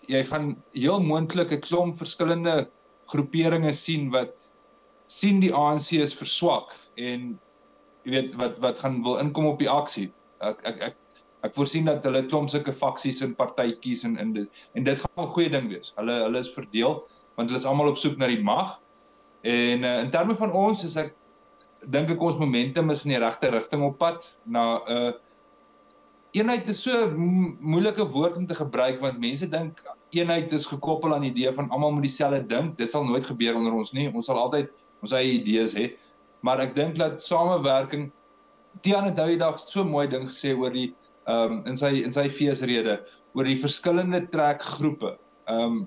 [SPEAKER 2] jy gaan heel moontlik 'n klomp verskillende groeperinge sien wat sien die ANC is verswak en jy weet wat wat gaan wil inkom op die aksie. Ek ek ek ek voorsien dat hulle klomp sulke faksies en partytjies en in dit en dit gaan 'n goeie ding wees. Hulle hulle is verdeel want hulle is almal op soek na die mag. En uh, in terme van ons is ek dink ek ons momentum is in die regte rigting op pad na 'n uh, eh, eenheid is so moeilike woord om te gebruik want mense dink eenheid is gekoppel aan die idee van almal moet dieselfde dink. Dit sal nooit gebeur onder ons nie. Ons sal altyd ons eie idees hê. Maar ek dink dat samewerking Tiaan het daai dag so mooi ding gesê oor die um, in sy in sy feesrede oor die verskillende trekgroepe. Um,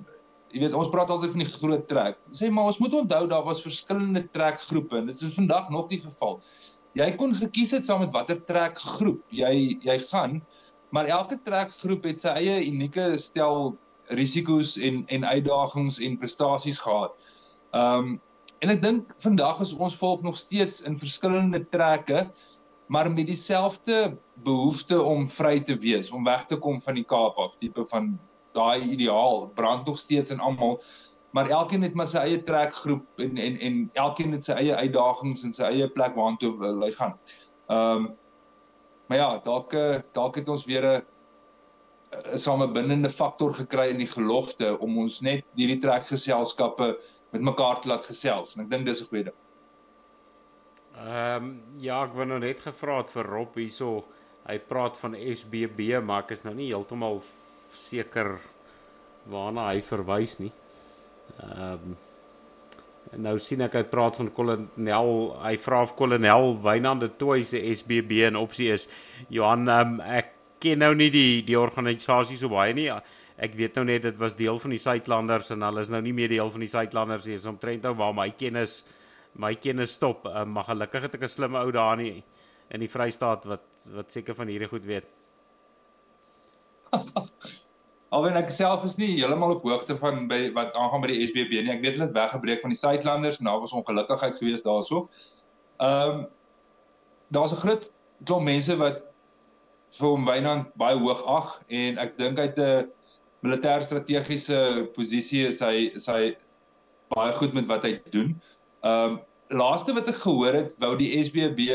[SPEAKER 2] jy weet ons praat altyd van die groot trek. Sê maar ons moet onthou daar was verskillende trekgroepe en dit is vandag nog die geval. Jy kon gekies het saam met watter trekgroep jy jy gaan, maar elke trekgroep het sy eie unieke stel risiko's en en uitdagings en prestasies gehad. Um en ek dink vandag is ons volk nog steeds in verskillende trekke maar met dieselfde behoefte om vry te wees, om weg te kom van die Kaap af, tipe van daai ideaal brand nog steeds in almal maar elkeen het maar sy eie trekgroep en en en elkeen het sy eie uitdagings en sy eie plek waartoe hy gaan. Ehm um, maar ja, dalk dalk het ons weer 'n 'n samebindende faktor gekry in die gelofte om ons net hierdie trekgeselskappe met mekaar te laat gesels en ek dink dis 'n goeie ding.
[SPEAKER 1] Ehm um, ja, ek wou nou net gevra het vir Rob hierso. Hy praat van SBB, maar ek is nou nie heeltemal seker waarna hy verwys nie. Ehm um, nou sien ek hy praat van kolonel, hy vra of kolonel Wynand de Tooi se SBB 'n opsie is. Johan, um, ek ken nou nie die die organisasie so baie nie. Ek weet nou net dit was deel van die Suidlanders en hulle is nou nie meer deel van die Suidlanders nie. Is omtrent nou waar my kennis my kennis stop. Uh, maar gelukkig het ek 'n slim ou daar nie in die Vrystaat wat wat seker van hierdie goed weet.
[SPEAKER 2] Alwen ek self is nie heeltemal op hoogte van by wat aangaan by die SBB nie. Ek weet hulle het weggebreek van die Suidlanders en daar was ongelukkigheid geweest daarso. Ehm um, daar's 'n groot klomp mense wat vir hom Wynand baie hoog ag en ek dink hy het 'n militêr strategiese posisie is hy is hy baie goed met wat hy doen. Ehm um, laaste wat ek gehoor het wou die SBB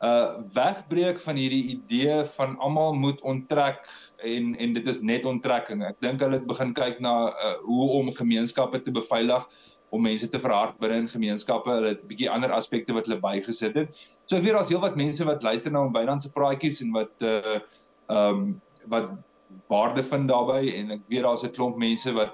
[SPEAKER 2] uh wegbreek van hierdie idee van almal moet onttrek en en dit is net onttrekking. Ek dink hulle het begin kyk na uh, hoe om gemeenskappe te beveilig om mense te verhard binne in gemeenskappe. Hulle het 'n bietjie ander aspekte wat hulle bygesit het. So ek weet daar's heelwat mense wat luister na Wynand se praatjies en wat uh um wat waarde vind daarbey en ek weet daar's 'n klomp mense wat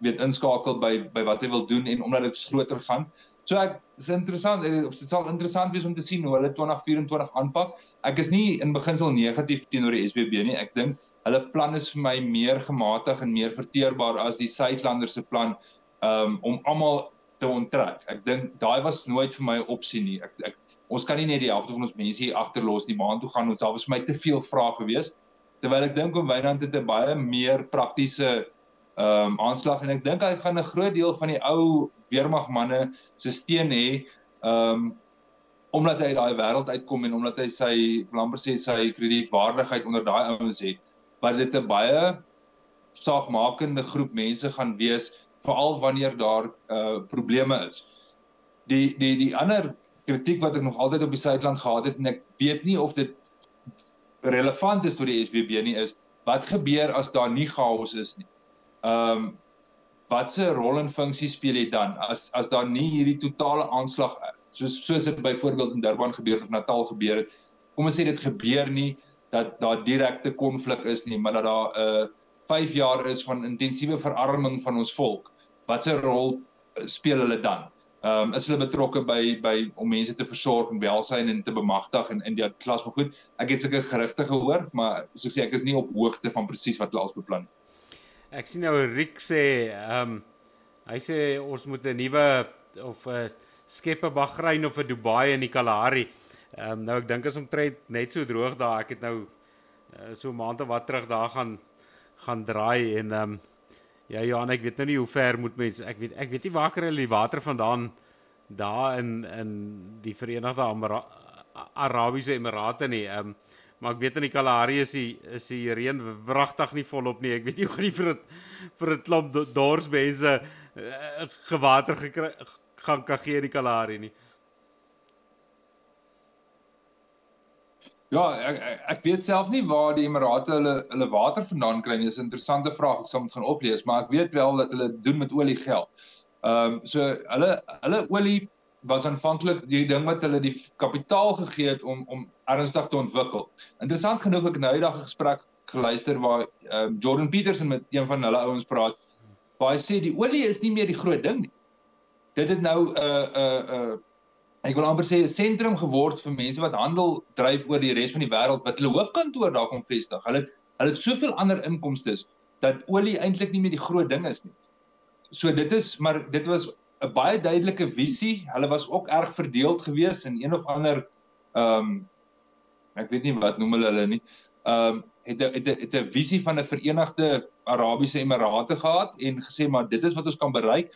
[SPEAKER 2] weet inskakel by by wat hy wil doen en omdat dit groter gaan. So ek is interessant eh, of dit sal interessant wees om te sien hoe hulle 2024 aanpak. Ek is nie in beginsel negatief teenoor die SBB nie. Ek dink hulle plan is vir my meer gematig en meer verteerbaar as die Suidlander se plan um, om almal te onttrek. Ek dink daai was nooit vir my 'n opsie nie. Ek ek ons kan nie net die helfte van ons mense hier agterlos nie. Waar toe gaan ons? Daar was vir my te veel vrae gewees. Terwyl ek dink om Wynand het 'n baie meer praktiese ehm um, aanslag en ek dink hy gaan 'n groot deel van die ou weermagmanne se steun hê um, omdat hy uit daai wêreld uitkom en omdat hy sy amper sê sy kredietwaardigheid onder daai ouens het wat dit 'n baie saakmakende groep mense gaan wees veral wanneer daar uh probleme is. Die die die ander kritiek wat ek nog altyd op die Suidland gehad het en ek weet nie of dit relevant is vir die SBB nie is wat gebeur as daar nie chaos is nie. Ehm um, watse rol en funksie speel dit dan as as daar nie hierdie totale aanslag soos soos dit byvoorbeeld in Durban gebeur of Natal gebeur het. Kom ons sê dit gebeur nie dat daar direkte konflik is nie, maar dat daar 'n uh, 5 jaar is van intensiewe verarming van ons volk. Watse rol uh, speel hulle dan? Ehm um, is hulle betrokke by by om mense te versorg en welsyn en te bemagtig en in die klas maar goed. Ek het sulke gerugte gehoor, maar soos ek sê ek is nie op hoogte van presies wat hulle als beplan nie.
[SPEAKER 1] Ek sien nou Rick sê, ehm um, hy sê ons moet 'n nuwe of 'n skepe Bahrein of 'n Dubai in die Kalahari. Ehm um, nou ek dink as omtrent net so droog daar. Ek het nou uh, so maande wat terug daar gaan gaan draai en ehm um, ja Johan, ek weet nou nie hoe ver moet mense ek weet ek weet nie waar kry hulle die water vandaan daar in in die Verenigde Amara Arabiese Emirate nie. Ehm um, maar ek weet in die Kalahari is die is die reën wragtig nie volop nie. Ek weet nie hoe gaan die vir het, vir 'n klomp dorsmense uh, gewater gekry gaan kan gee in die Kalahari nie.
[SPEAKER 2] Ja, ek ek weet self nie waar die Emirate hulle hulle water vandaan kry nie. Dis 'n interessante vraag. Ek sal moet gaan oplees, maar ek weet wel dat hulle doen met olie geld. Ehm um, so hulle hulle olie was aanvanklik die ding wat hulle die kapitaal gegee het om om ernstig te ontwikkel. Interessant genoeg ek eendag 'n gesprek geluister waar um, Jordan Peterson met een van hulle ouens praat waar hy sê die olie is nie meer die groot ding nie. Dit het nou 'n uh, 'n uh, 'n uh, ek wil amper sê 'n sentrum geword vir mense wat handel dryf oor die res van die wêreld wat hulle hoofkantoor daar kom vestig. Hulle hulle het soveel ander inkomste dat olie eintlik nie meer die groot ding is nie. So dit is maar dit was 'n baie duidelike visie. Hulle was ook erg verdeeld geweest in een of ander ehm um, ek weet nie wat noem hulle hulle nie. Ehm um, het 'n het 'n het 'n visie van 'n Verenigde Arabiese Emirate gehad en gesê maar dit is wat ons kan bereik.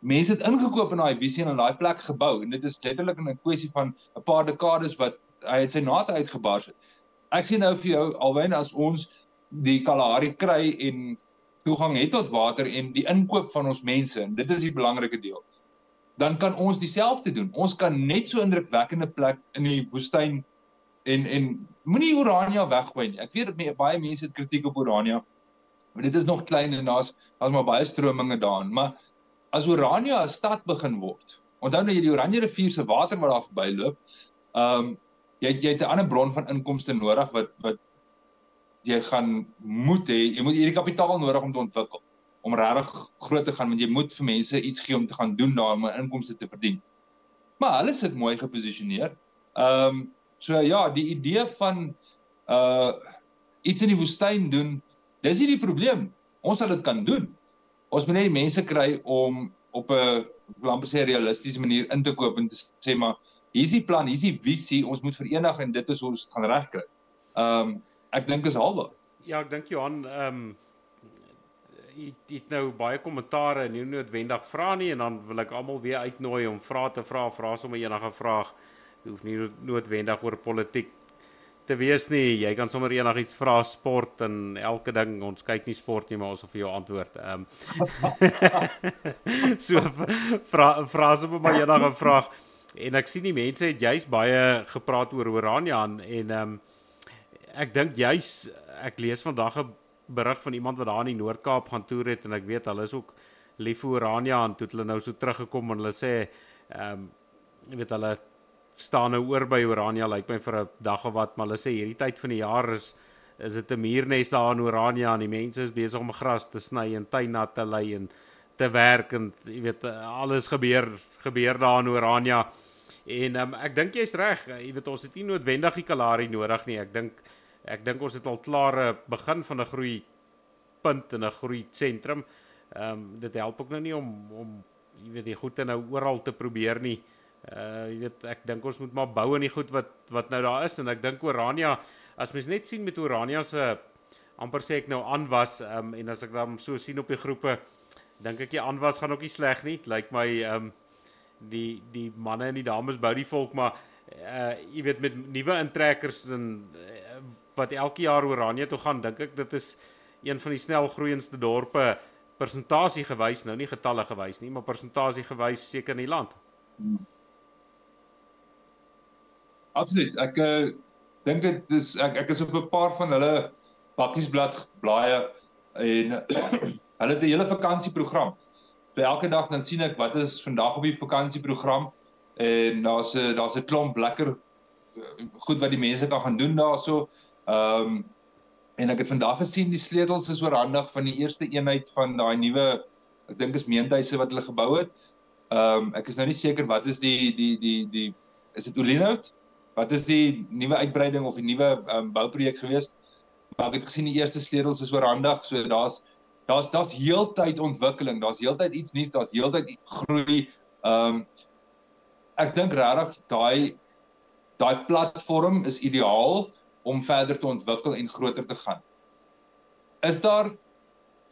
[SPEAKER 2] Mense het ingekoop in daai visie en in daai plek gebou en dit is letterlik 'n kwessie van 'n paar dekades wat hy het sy nate uitgebars het. Ek sien nou vir jou alwen as ons die Kalahari kry en toegang het tot water en die inkoop van ons mense en dit is die belangrike deel. Dan kan ons dieselfde doen. Ons kan net so indrukwekkende plek in die woestyn en en moenie Urania weggooi nie. Ek weet baie mense het kritiek op Urania. Maar dit is nog klein en daar's daar's maar baie strominge daarin, maar as Urania 'n stad begin word. Onthou nou jy die Oranje rivier se water wat daar verbyloop. Ehm um, jy jy het 'n ander bron van inkomste nodig wat wat jy gaan moet hê, jy moet hierdie kapitaal nodig om te ontwikkel om regtig groot te gaan want jy moet vir mense iets gee om te gaan doen daar om 'n inkomste te verdien. Maar hulle sit mooi geposisioneer. Ehm um, so ja, die idee van uh iets in die woestyn doen, dis nie die probleem. Ons sal dit kan doen. Ons moet net die mense kry om op 'n amper sê realistiese manier in te koop en te sê maar hier's die plan, hier's die visie, ons moet verenig en dit is hoe ons dit gaan regkry. Ehm um, ek dink is halwe.
[SPEAKER 1] Ja, ek dink Johan, ehm um, het het nou baie kommentare en nie noodwendig vra nie en dan wil ek almal weer uitnooi om vrae te vra, vra sommer enige vraag. Dit hoef nie noodwendig oor politiek te wees nie. Jy kan sommer enigiets vra sport en elke ding. Ons kyk nie sport nie, maar ons wil vir jou antwoord. Ehm um, So vra vra sommer maar enige vraag. en ek sien die mense het juis baie gepraat oor Orania en ehm um, ek dink juis ek lees vandag 'n berig van iemand wat daar in die Noord-Kaap gaan toer het en ek weet hulle is ook lief vir Orania en toe hulle nou so teruggekom en hulle sê ehm um, jy weet hulle staan nou oor by Orania lyk like my vir 'n dag of wat maar hulle sê hierdie tyd van die jaar is is dit 'n muurnes daar in Orania en die mense is besig om gras te sny en tuine te lei en te werk en jy weet alles gebeur gebeur daar in Orania. En um, ek dink jy's reg jy weet ons het nie noodwendig die Kalahari nodig nie. Ek dink ek dink ons het al klare begin van 'n groei punt en 'n groei sentrum Ehm um, dit help ook nou nie om om jy weet die goede nou oral te probeer nie. Uh jy weet ek dink ons moet maar bou in die goed wat wat nou daar is en ek dink Orania as mens net sien met Orania se amper sê ek nou aanwas ehm um, en as ek dan so sien op die groepe dink ek die aanwas gaan ook nie sleg nie. Lyk like my ehm um, die die manne en die dames bou die volk maar uh jy weet met nuwe intrekkers en uh, wat elke jaar Orania toe gaan dink ek dit is een van die snel groeiendste dorpe persentasie gewys, nou nie getalle gewys nie, maar persentasie gewys seker in die land. Hmm.
[SPEAKER 2] Absoluut. Ek uh, dink dit is ek ek is op 'n paar van hulle bakkiesblad blaaie en hulle het 'n hele vakansieprogram. Vir elke dag dan sien ek wat is vandag op die vakansieprogram en daar's 'n daar's 'n klomp lekker eh, goed wat die mense kan gaan doen daarso. Ehm um, En ek het vandag gesien die sleutels is oorhandig van die eerste eenheid van daai nuwe ek dink is meentuise wat hulle gebou het. Ehm um, ek is nou nie seker wat is die die die die is dit Olinout? Wat is die nuwe uitbreiding of die nuwe um, bouprojek gewees? Maar ek het gesien die eerste sleutels is oorhandig, so daar's daar's daar's heeltyd ontwikkeling, daar's heeltyd iets nuuts, daar's heeltyd groei. Ehm um, ek dink regtig daai daai platform is ideaal om verder te ontwikkel en groter te gaan. Is daar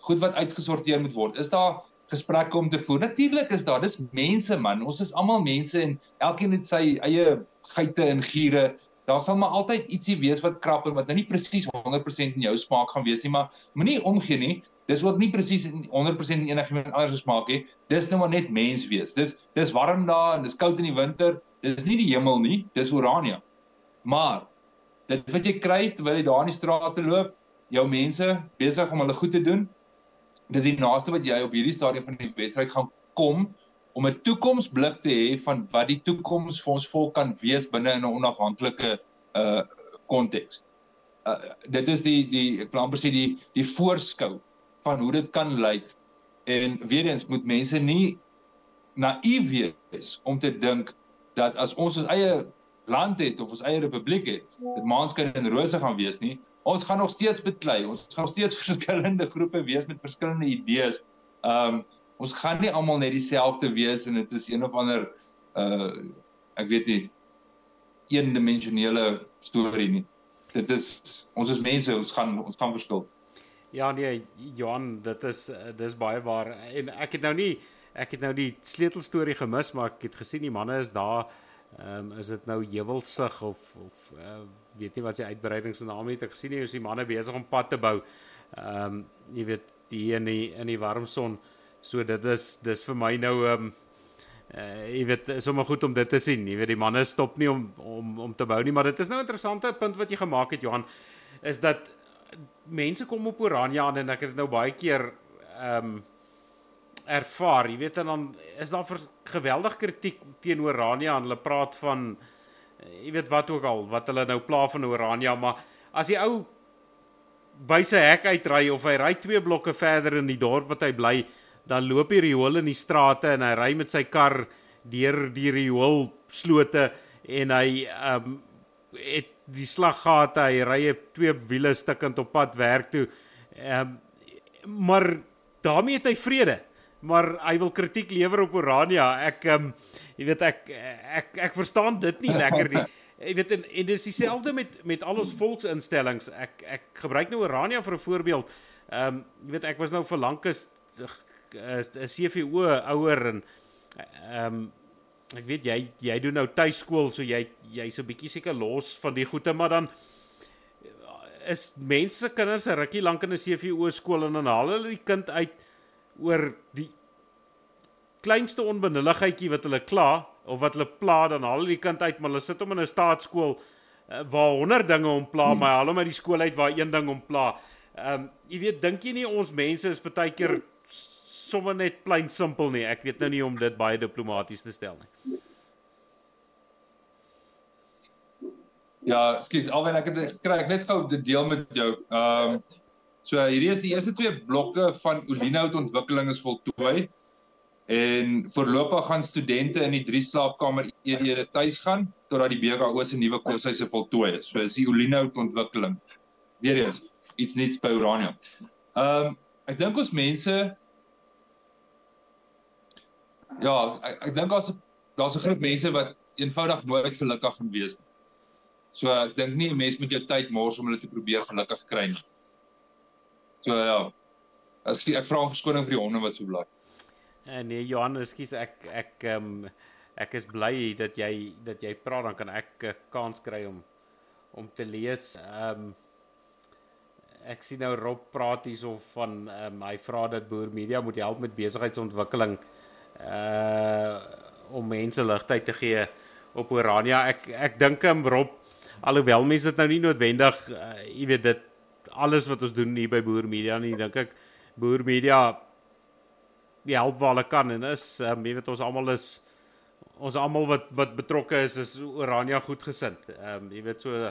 [SPEAKER 2] goed wat uitgesorteer moet word? Is daar gesprekke om te voer? Natuurlik is daar. Dis mense man. Ons is almal mense en elkeen het sy eie geite en giere. Daar sal maar altyd ietsie wees wat krap en wat nou nie presies 100% in jou smaak gaan wees nie, maar moenie omgee nie. Dis ook nie presies 100% in enigiemand anders se smaak nie. Dis nou maar net mens wees. Dis dis warm daar en dis koud in die winter. Dis nie die hemel nie, dis Orania. Maar dit wat jy kry terwyl jy daar in die strate loop, jou mense besig om hulle goed te doen. Dis die naaste wat jy op hierdie stadium van die wedstryd gaan kom om 'n toekomsblik te hê van wat die toekoms vir ons volk kan wees binne in 'n onafhanklike uh konteks. Uh dit is die die ek wil amper sê die die voorskou van hoe dit kan lyk en weer eens moet mense nie naïef wees om te dink dat as ons ons eie land het of ons eie republiek het, dit maanskyn en rose gaan wees nie. Ons gaan nog steeds beklei. Ons gaan nog steeds verskillende groepe wees met verskillende idees. Um ons gaan nie almal net dieselfde wees en dit is een of ander uh ek weet nie eendimensionele storie nie. Dit is ons is mense, ons gaan ons gaan verskil.
[SPEAKER 1] Ja nee, Johan, dit is dis baie waar en ek het nou nie ek het nou die sleutelstorie gemis, maar ek het gesien die manne is daar Ehm um, is dit nou Hewelsig of of uh, weet nie wat sy uitbreidings naam het ek gesien nie, is die manne besig om pad te bou. Ehm um, jy weet hier in die in die warm son. So dit is dis vir my nou ehm um, uh, jy weet sommer goed om dit te sien. Jy weet die manne stop nie om om om te bou nie, maar dit is nou 'n interessante punt wat jy gemaak het Johan is dat mense kom op Oranje aan en ek het dit nou baie keer ehm um, ervaar, jy weet en dan is daar geweldig kritiek teenoor Orania en hulle praat van eh, jy weet wat ook al wat hulle nou pla van Orania, maar as die ou by sy hek uitry of hy ry twee blokke verder in die dorp wat hy bly, dan loop die riool in die strate en hy ry met sy kar deur die riool slote en hy um het die slaggate, hy ry twee wiele stukkend op pad werk toe. Um maar daarmee het hy vrede maar hy wil kritiek lewer op Orania. Ek ehm um, jy weet ek ek ek verstaan dit nie lekker nie. Jy weet en, en dis dieselfde met met al ons volksinstellings. Ek ek gebruik nou Orania vir 'n voorbeeld. Ehm um, jy weet ek was nou vir lank is 'n CVO ouer en ehm um, ek weet jy jy doen nou tuiskool so jy jy's 'n bietjie seker los van die goeie maar dan is mense kinders 'n rukkie lank in 'n CVO skool en dan haal hulle die kind uit oor die kleinste onbenulligheidjie wat hulle kla of wat hulle pla dan haal hulle die kind uit maar hulle sit hom in 'n staatskool uh, waar 100 dinge hom pla hmm. maar haal hom uit die skool uit waar een ding hom pla. Ehm um, jy weet dink jy nie ons mense is baie keer sommer net plain simpel nie. Ek weet nou nie om dit baie diplomaties te stel nie.
[SPEAKER 2] Ja, skus, alwen ek het gekry ek net gou dit deel met jou. Ehm um, so hierdie is die eerste twee blokke van Olinout ontwikkeling is voltooi. En voorlopig gaan studente in die drie slaapkamer eenhede tuis gaan totdat die BKO se nuwe koshuise voltooi is. So is die Olinout ontwikkeling weer eens iets niets by Urania. Ehm um, ek dink ons mense Ja, ek, ek dink daar's daar's 'n groep mense wat eenvoudig nooit gelukkig gaan wees nie. So ek dink nie 'n mens moet jou tyd mors om hulle te probeer gelukkig kry nie. So ja. As ek vra om verskoning vir die honde wat so bly.
[SPEAKER 1] Eh, nee Johan, ekskuus ek ek ehm um, ek is bly dat jy dat jy praat dan kan ek 'n kans kry om om te lees. Ehm um, ek sien nou Rob praat hierso van ehm um, hy vra dat Boer Media moet help met besigheidsontwikkeling uh om mense ligtheid te gee op Orania. Ek ek dink hom Rob alhoewel mense dit nou nie noodwendig uh, jy weet dit alles wat ons doen hier by Boer Media nie dink ek Boer Media die help waar hulle kan en is um, jy weet ons almal is ons almal wat wat betrokke is is Orania goedgesind. Ehm um, jy weet so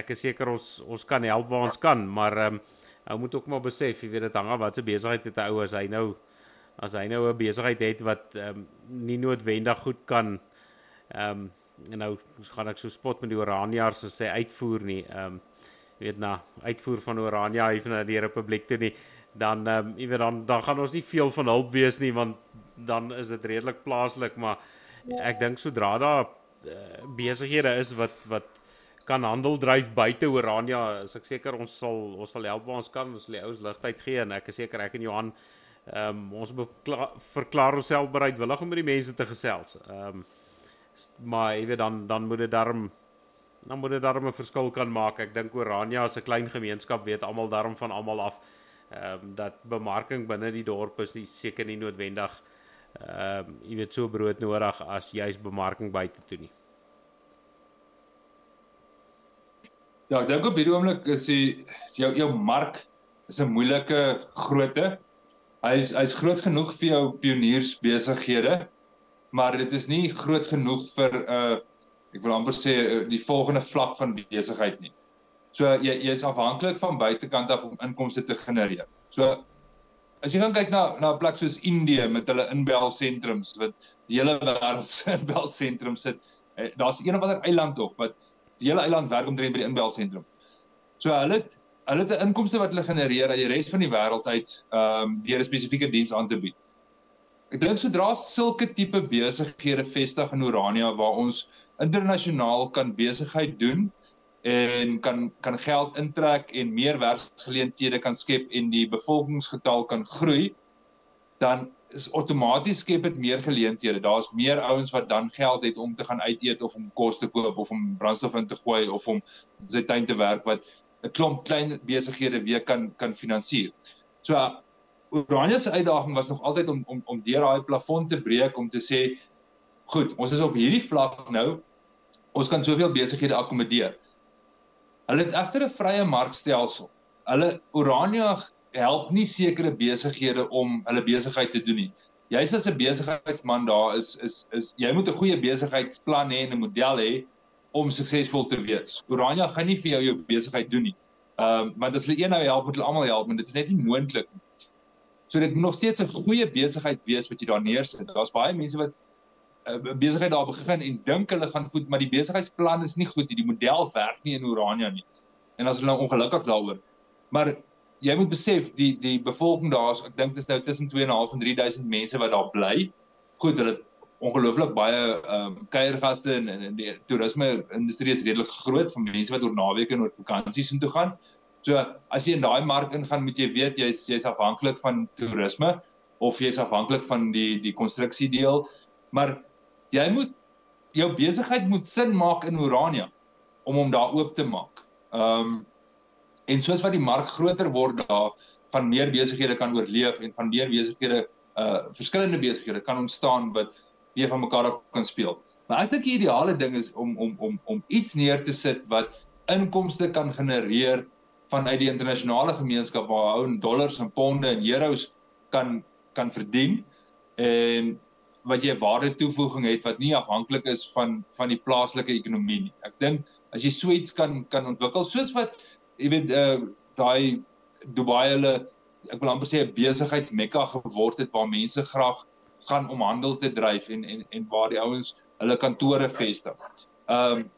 [SPEAKER 1] ek is seker ons ons kan help waar ons kan, maar ehm um, ou moet ook maar besef, jy weet dit hang af wat se besigheid het 'n ou as hy nou as hy nou 'n besigheid het wat ehm um, nie noodwendig goed kan ehm um, en nou gaan ek so spot met die Oraniërs so sê uitvoer nie. Ehm um, weet na uitvoer van Orania hier na die Republiek toe nie dan ehm um, jy weet dan dan gaan ons nie veel van hulp wees nie want dan is dit redelik plaaslik maar ek dink sodra daar uh, besighede is wat wat kan handel dryf buite Orania as ek seker ons sal ons sal help waar ons kan ons sal die ouens ligtheid gee en ek is seker ek en Johan ehm um, ons verklaar onsself bereidwillig om met die mense te gesels ehm um, maar jy weet dan dan moet dit darm dan moet dit darm 'n verskil kan maak ek dink Orania is 'n klein gemeenskap weet almal darm van almal af ehm um, dat bemarking binne die dorp is nie seker nie noodwendig ehm um, jy weet so brood nodig as juis bemarking buite toe nie.
[SPEAKER 2] Ja, ek dink op hierdie oomblik is die jou jou mark is 'n moeilike grootte. Hy's hy's groot genoeg vir jou pioniersbesighede, maar dit is nie groot genoeg vir 'n uh, ek wil amper sê uh, die volgende vlak van besigheid nie. So jy jy is afhanklik van buitekant af om inkomste te genereer. So as jy gaan kyk na na 'n plek soos Indië met hulle inbelsentrums wat die hele wêreld se inbelsentrum sit, eh, daar's een of ander eiland op wat die hele eiland werk omtrent by die inbelsentrum. So hulle het hulle het 'n inkomste wat hulle genereer uit die res van die wêreld uit ehm um, deur 'n spesifieke diens aan te bied. Ek dink sodra sulke tipe besighede vestig in Urania waar ons internasionaal kan besigheid doen en kan kan geld intrek en meer werksgeleenthede kan skep en die bevolkingsgetal kan groei dan is outomaties skep dit meer geleenthede. Daar's meer ouens wat dan geld het om te gaan uit eet of om kos te koop of om brandstof in te gooi of om sy tuin te werk wat 'n klomp klein besighede weer kan kan finansier. So Oranje se uitdaging was nog altyd om om om deur daai plafon te breek om te sê goed, ons is op hierdie vlak nou. Ons kan soveel besighede akkommodeer. Hulle het egter 'n vrye markstelsel. Hulle Urania help nie sekere besighede om hulle besigheid te doen nie. Jy's as 'n besigheidsman daar is is is jy moet 'n goeie besigheidsplan hê en 'n model hê om suksesvol te wees. Urania gaan nie vir jou jou besigheid doen nie. Ehm um, want as hulle een nou help, moet hulle almal help, maar dit is net nie moontlik nie. So dit moet nog steeds 'n goeie besigheid wees wat jy daar neersit. Daar's baie mense wat uh, besigheid daar begin en dink hulle gaan goed, maar die besigheidsplan is nie goed nie. Die model werk nie in Urania nie. En as hulle nou ongelukkig daaroor. Maar jy moet besef die die bevolking daar ek dink dit is nou tussen 2.5 en 3.000 mense wat daar bly. Goed, hulle ongelooflik baie ehm um, kuiergaste en, en die toerisme industrie is redelik groot van mense wat oor naweke en oor vakansies intoe gaan. So as jy in daai mark ingaan, moet jy weet jy's jy's afhanklik van toerisme of jy's afhanklik van die die konstruksie deel. Maar jy moet jou besigheid moet sin maak in Urania om hom daar oop te maak. Ehm um, en soos wat die mark groter word daar van meer besighede kan oorleef en van meer besighede uh verskillende besighede kan ontstaan wat meer van mekaar af kan speel. Maar ek dink die ideale ding is om om om om iets neer te sit wat inkomste kan genereer vanuit die internasionale gemeenskap waar ou in dollars en ponde en euros kan kan verdien en wat jy waarde toevoeging het wat nie afhanklik is van van die plaaslike ekonomie nie. Ek dink as jy so iets kan kan ontwikkel soos wat jy weet uh daai Dubai hulle ek wil amper sê 'n besigheidsmekka geword het waar mense graag gaan om handel te dryf en en en waar die ouens hulle kantore vestig. Um,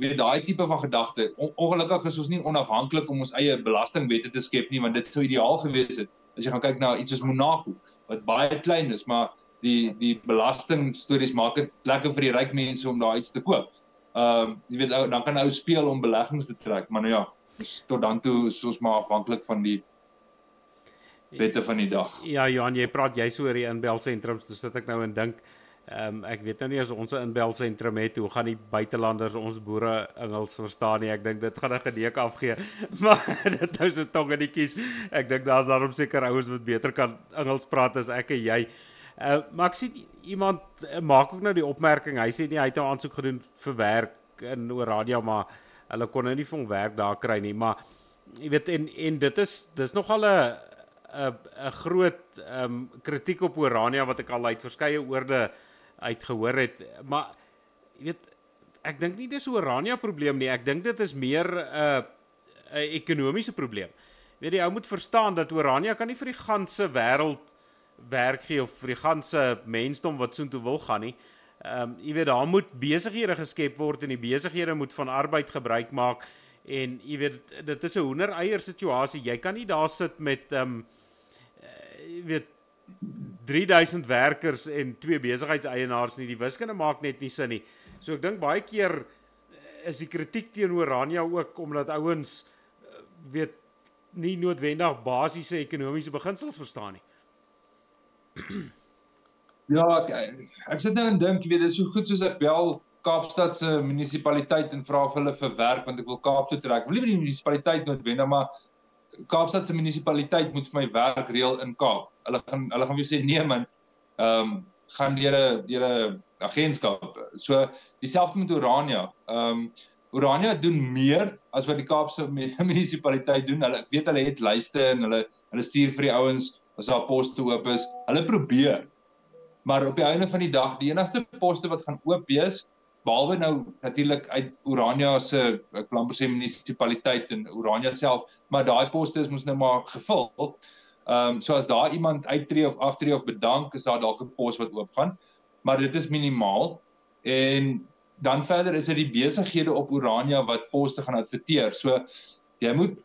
[SPEAKER 2] weet daai tipe van gedagte. On, ongelukkig is ons nie onafhanklik om ons eie belastingwette te skep nie want dit sou ideaal gewees het as jy gaan kyk na iets soos Monaco wat baie klein is, maar die die belasting stories maak dit lekker vir die ryk mense om daar iets te koop. Ehm um, jy weet dan kan ou speel om beleggings te trek, maar nou ja, tot dan toe is ons maar afhanklik van die wette van die dag.
[SPEAKER 1] Ja, Johan, jy praat jy so oor die inbelsentrums, dis dit ek nou en dink. Ehm um, ek weet nou nie as ons 'n inbelsentrum het hoe gaan die buitelanders ons boere Engels verstaan nie. Ek dink dit gaan 'n gedeek afgee. Maar dit nou so tongenetjies. Ek dink daar's daarom seker ouens wat beter kan Engels praat as ek en jy. Uh, maar ek sien iemand uh, maak ook nou die opmerking. Hy sê nie hy het nou aansoek gedoen vir werk in Oradia maar hulle kon nou nie vir hom werk daar kry nie. Maar jy weet en en dit is dis nogal 'n 'n 'n groot ehm um, kritiek op Orania wat ek al uit verskeie oorde uitgehoor het. Maar jy weet ek dink nie dis Orania probleem nie. Ek dink dit is meer 'n uh, 'n ekonomiese probleem. Weet jy, ou moet verstaan dat Orania kan nie vir die ganse wêreld werk gee of vir die ganse mensdom wat soontoe wil gaan nie. Ehm um, jy weet daar moet besighede geskep word en die besighede moet van arbeid gebruik maak en jy weet dit is 'n hoendereier situasie. Jy kan nie daar sit met ehm um, jy weet 3000 werkers en twee besigheidseienaars nie. Die wiskunde maak net nie sin nie. So ek dink baie keer is die kritiek teenoor Rania ook omdat ouens eh, weet nie noodwendig basiese ekonomiese beginsels verstaan nie.
[SPEAKER 2] Ja, ek, ek sit nou en dink, jy weet, dit is so goed soos ek bel Kaapstad se munisipaliteit en vra of hulle vir werk want ek wil Kaap toe trek. Wil nie by die munisipaliteit noodwendig, maar Kaapstad se munisipaliteit moet vir my werk reël in Kaap. Hulle gaan hulle gaan vir sê nee man. Ehm um, gaan deur 'n deur 'n agentskap. So dieselfde met Orania. Ehm um, Orania doen meer as wat die Kaapse munisipaliteit doen. Hulle ek weet hulle het lyste en hulle hulle stuur vir die ouens as daar poste oop is. Hulle probeer. Maar op die einde van die dag, die enigste poste wat gaan oop wees, behalwe nou natuurlik uit Orania se ek plan per se munisipaliteit en Orania self, maar daai poste is mos nou maar gevul. Ehm um, so as daar iemand uittreë of aftree of bedank, is daar dalk 'n pos wat oop gaan. Maar dit is minimaal en dan verder is dit die besighede op Orania wat poste gaan adverteer. So jy moet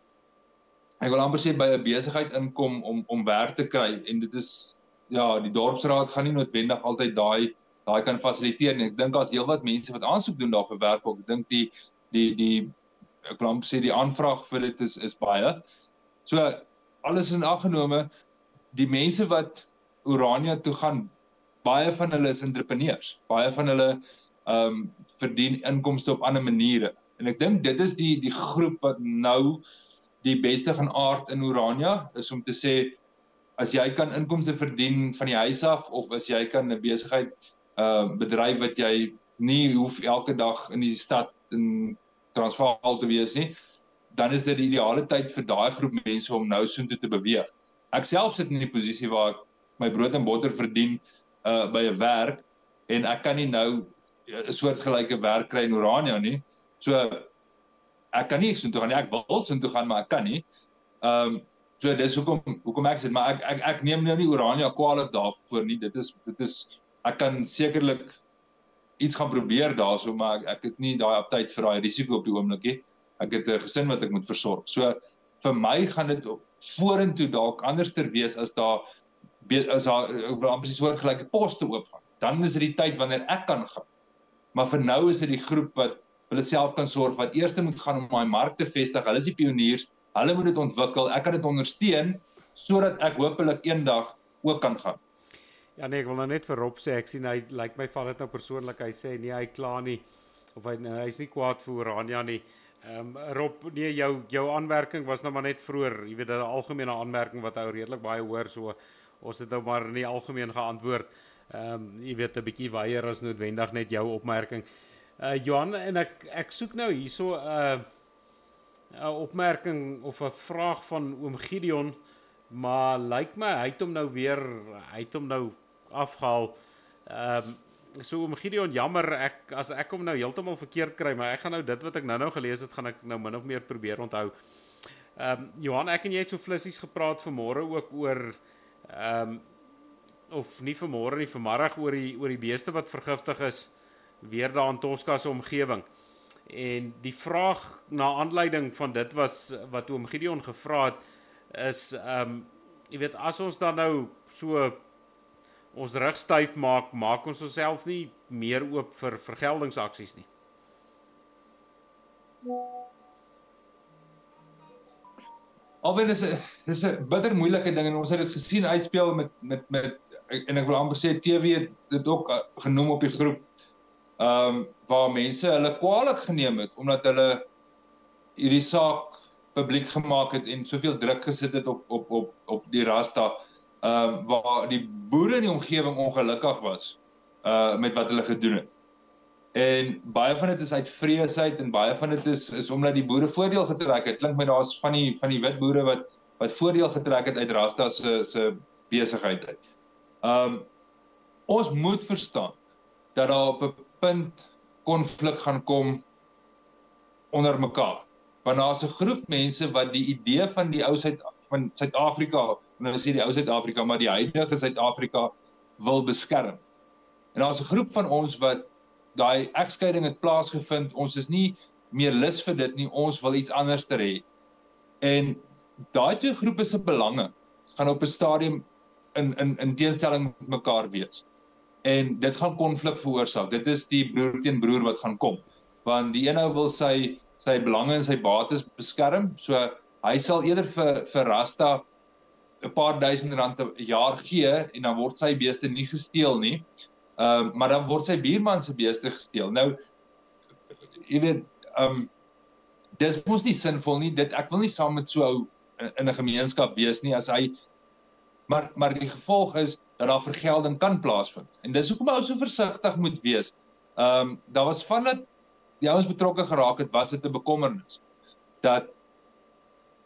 [SPEAKER 2] ek wil amper sê by 'n besigheid inkom om om werk te kry en dit is ja, die dorpsraad gaan nie noodwendig altyd daai daai kan fasiliteer nie. Ek dink daar's heelwat mense wat aansoek doen daar vir werk ook. Ek dink die die die ek wil amper sê die aanvraag vir dit is is baie. So alles in ag genome die mense wat Urania toe gaan baie van hulle is entrepreneurs. Baie van hulle ehm um, verdien inkomste op ander maniere. En ek dink dit is die die groep wat nou die beste gaan aard in Urania is om te sê as jy kan inkomste verdien van die huis af of as jy kan 'n besigheid uh bedryf wat jy nie hoef elke dag in die stad in Transvaal te wees nie dan is dit die ideale tyd vir daai groep mense om nou soontoe te beweeg. Ek self sit in die posisie waar ek my brood en botter verdien uh by 'n werk en ek kan nie nou 'n soortgelyke werk kry in Urania nie. So ek kan nie so toe gaan nie. Ek wil so toe gaan, maar ek kan nie. Ehm um, so dis hoekom hoekom ek sê maar ek ek ek neem nou nie Orania kwaliteit daarvoor nie. Dit is dit is ek kan sekerlik iets gaan probeer daarso, maar ek, ek het nie daai aptyd vir daai risiko op die oomblik nie. Ek het 'n gesin wat ek moet versorg. So vir my gaan dit vorentoe dalk anders ter wees as daar as daar amper so 'n gelyke poste oop gaan. Dan is dit die tyd wanneer ek kan gaan. Maar vir nou is dit die groep wat hulle self kan sorg wat eers moet gaan om daai mark te vestig. Hulle is die pioniers. Hulle moet dit ontwikkel. Ek kan dit ondersteun sodat ek hopelik eendag ook kan gaan.
[SPEAKER 1] Ja nee, ek wil nou net vir Rob sê ek sien hy lyk like my val dit nou persoonlik. Hy sê nee, hy kla nie of hy nou, hy's nie kwaad vir Orania nie. Ehm um, Rob, nee jou jou aanmerking was nou maar net vroeër. Jy weet 'n algemene aanmerking wat hy redelik baie hoor so ons het nou maar in die algemeen geantwoord. Ehm um, jy weet 'n bietjie weier as noodwendig net jou opmerking. Uh Johan en ek ek soek nou hierso 'n uh, 'n opmerking of 'n vraag van oom Gideon, maar lyk like my hy het hom nou weer hy het hom nou afgehaal. Ehm um, so oom Gideon jammer ek as ek hom nou heeltemal verkeerd kry, maar ek gaan nou dit wat ek nou-nou gelees het gaan ek nou min of meer probeer onthou. Ehm um, Johan, ek en jy het so flissies gepraat vanmôre ook oor ehm um, of nie vanmôre nie, vanmiddag oor die oor die beeste wat vergiftig is weer daar in Tosca se omgewing. En die vraag na aanleiding van dit was wat oom Gideon gevra het is ehm um, jy weet as ons dan nou so ons rug styf maak, maak ons onsself nie meer oop vir vergeldingsaksies nie.
[SPEAKER 2] Albei dis 'n dis 'n bitter moeilike ding en ons het dit gesien uitspeel met met met en ek wil amper sê TV het dit ook uh, genoem op die groep ehm um, waar mense hulle kwaadlik geneem het omdat hulle hierdie saak publiek gemaak het en soveel druk gesit het op op op op die Rasta ehm um, waar die boere in die omgewing ongelukkig was uh met wat hulle gedoen het. En baie van dit is uit vreesheid en baie van dit is is omdat die boere voordeel getrek het. Klink my daar's van die van die wit boere wat wat voordeel getrek het uit Rasta se se besigheid uit. Ehm um, ons moet verstaan dat daar op 'n punt konflik gaan kom onder mekaar. Want daar's 'n groep mense wat die idee van die ou Suid van Suid-Afrika, nou sê die ou Suid-Afrika, maar die huidige Suid-Afrika wil beskerm. En daar's 'n groep van ons wat daai egskeiding het plaasgevind. Ons is nie meer lus vir dit nie. Ons wil iets anders ter hê. En daai twee groepe se belange gaan op 'n stadium in in in teenstelling met mekaar wees en dit gaan konflik veroorsaak. Dit is die broer teen broer wat gaan kom. Want die een ou wil sy sy belange en sy bates beskerm, so hy sal eerder vir vir Rasta 'n paar duisend rand 'n jaar gee en dan word sy beeste nie gesteel nie. Ehm uh, maar dan word sy buurman se beeste gesteel. Nou jy weet ehm um, dis mos nie sinvol nie. Dit ek wil nie saam met so in, in 'n gemeenskap wees nie as hy maar maar die gevolg is dat daar vergelding kan plaasvind. En dis hoekom ou so versigtig moet wees. Ehm um, daar was van dat die ouens betrokke geraak het, was dit 'n bekommernis dat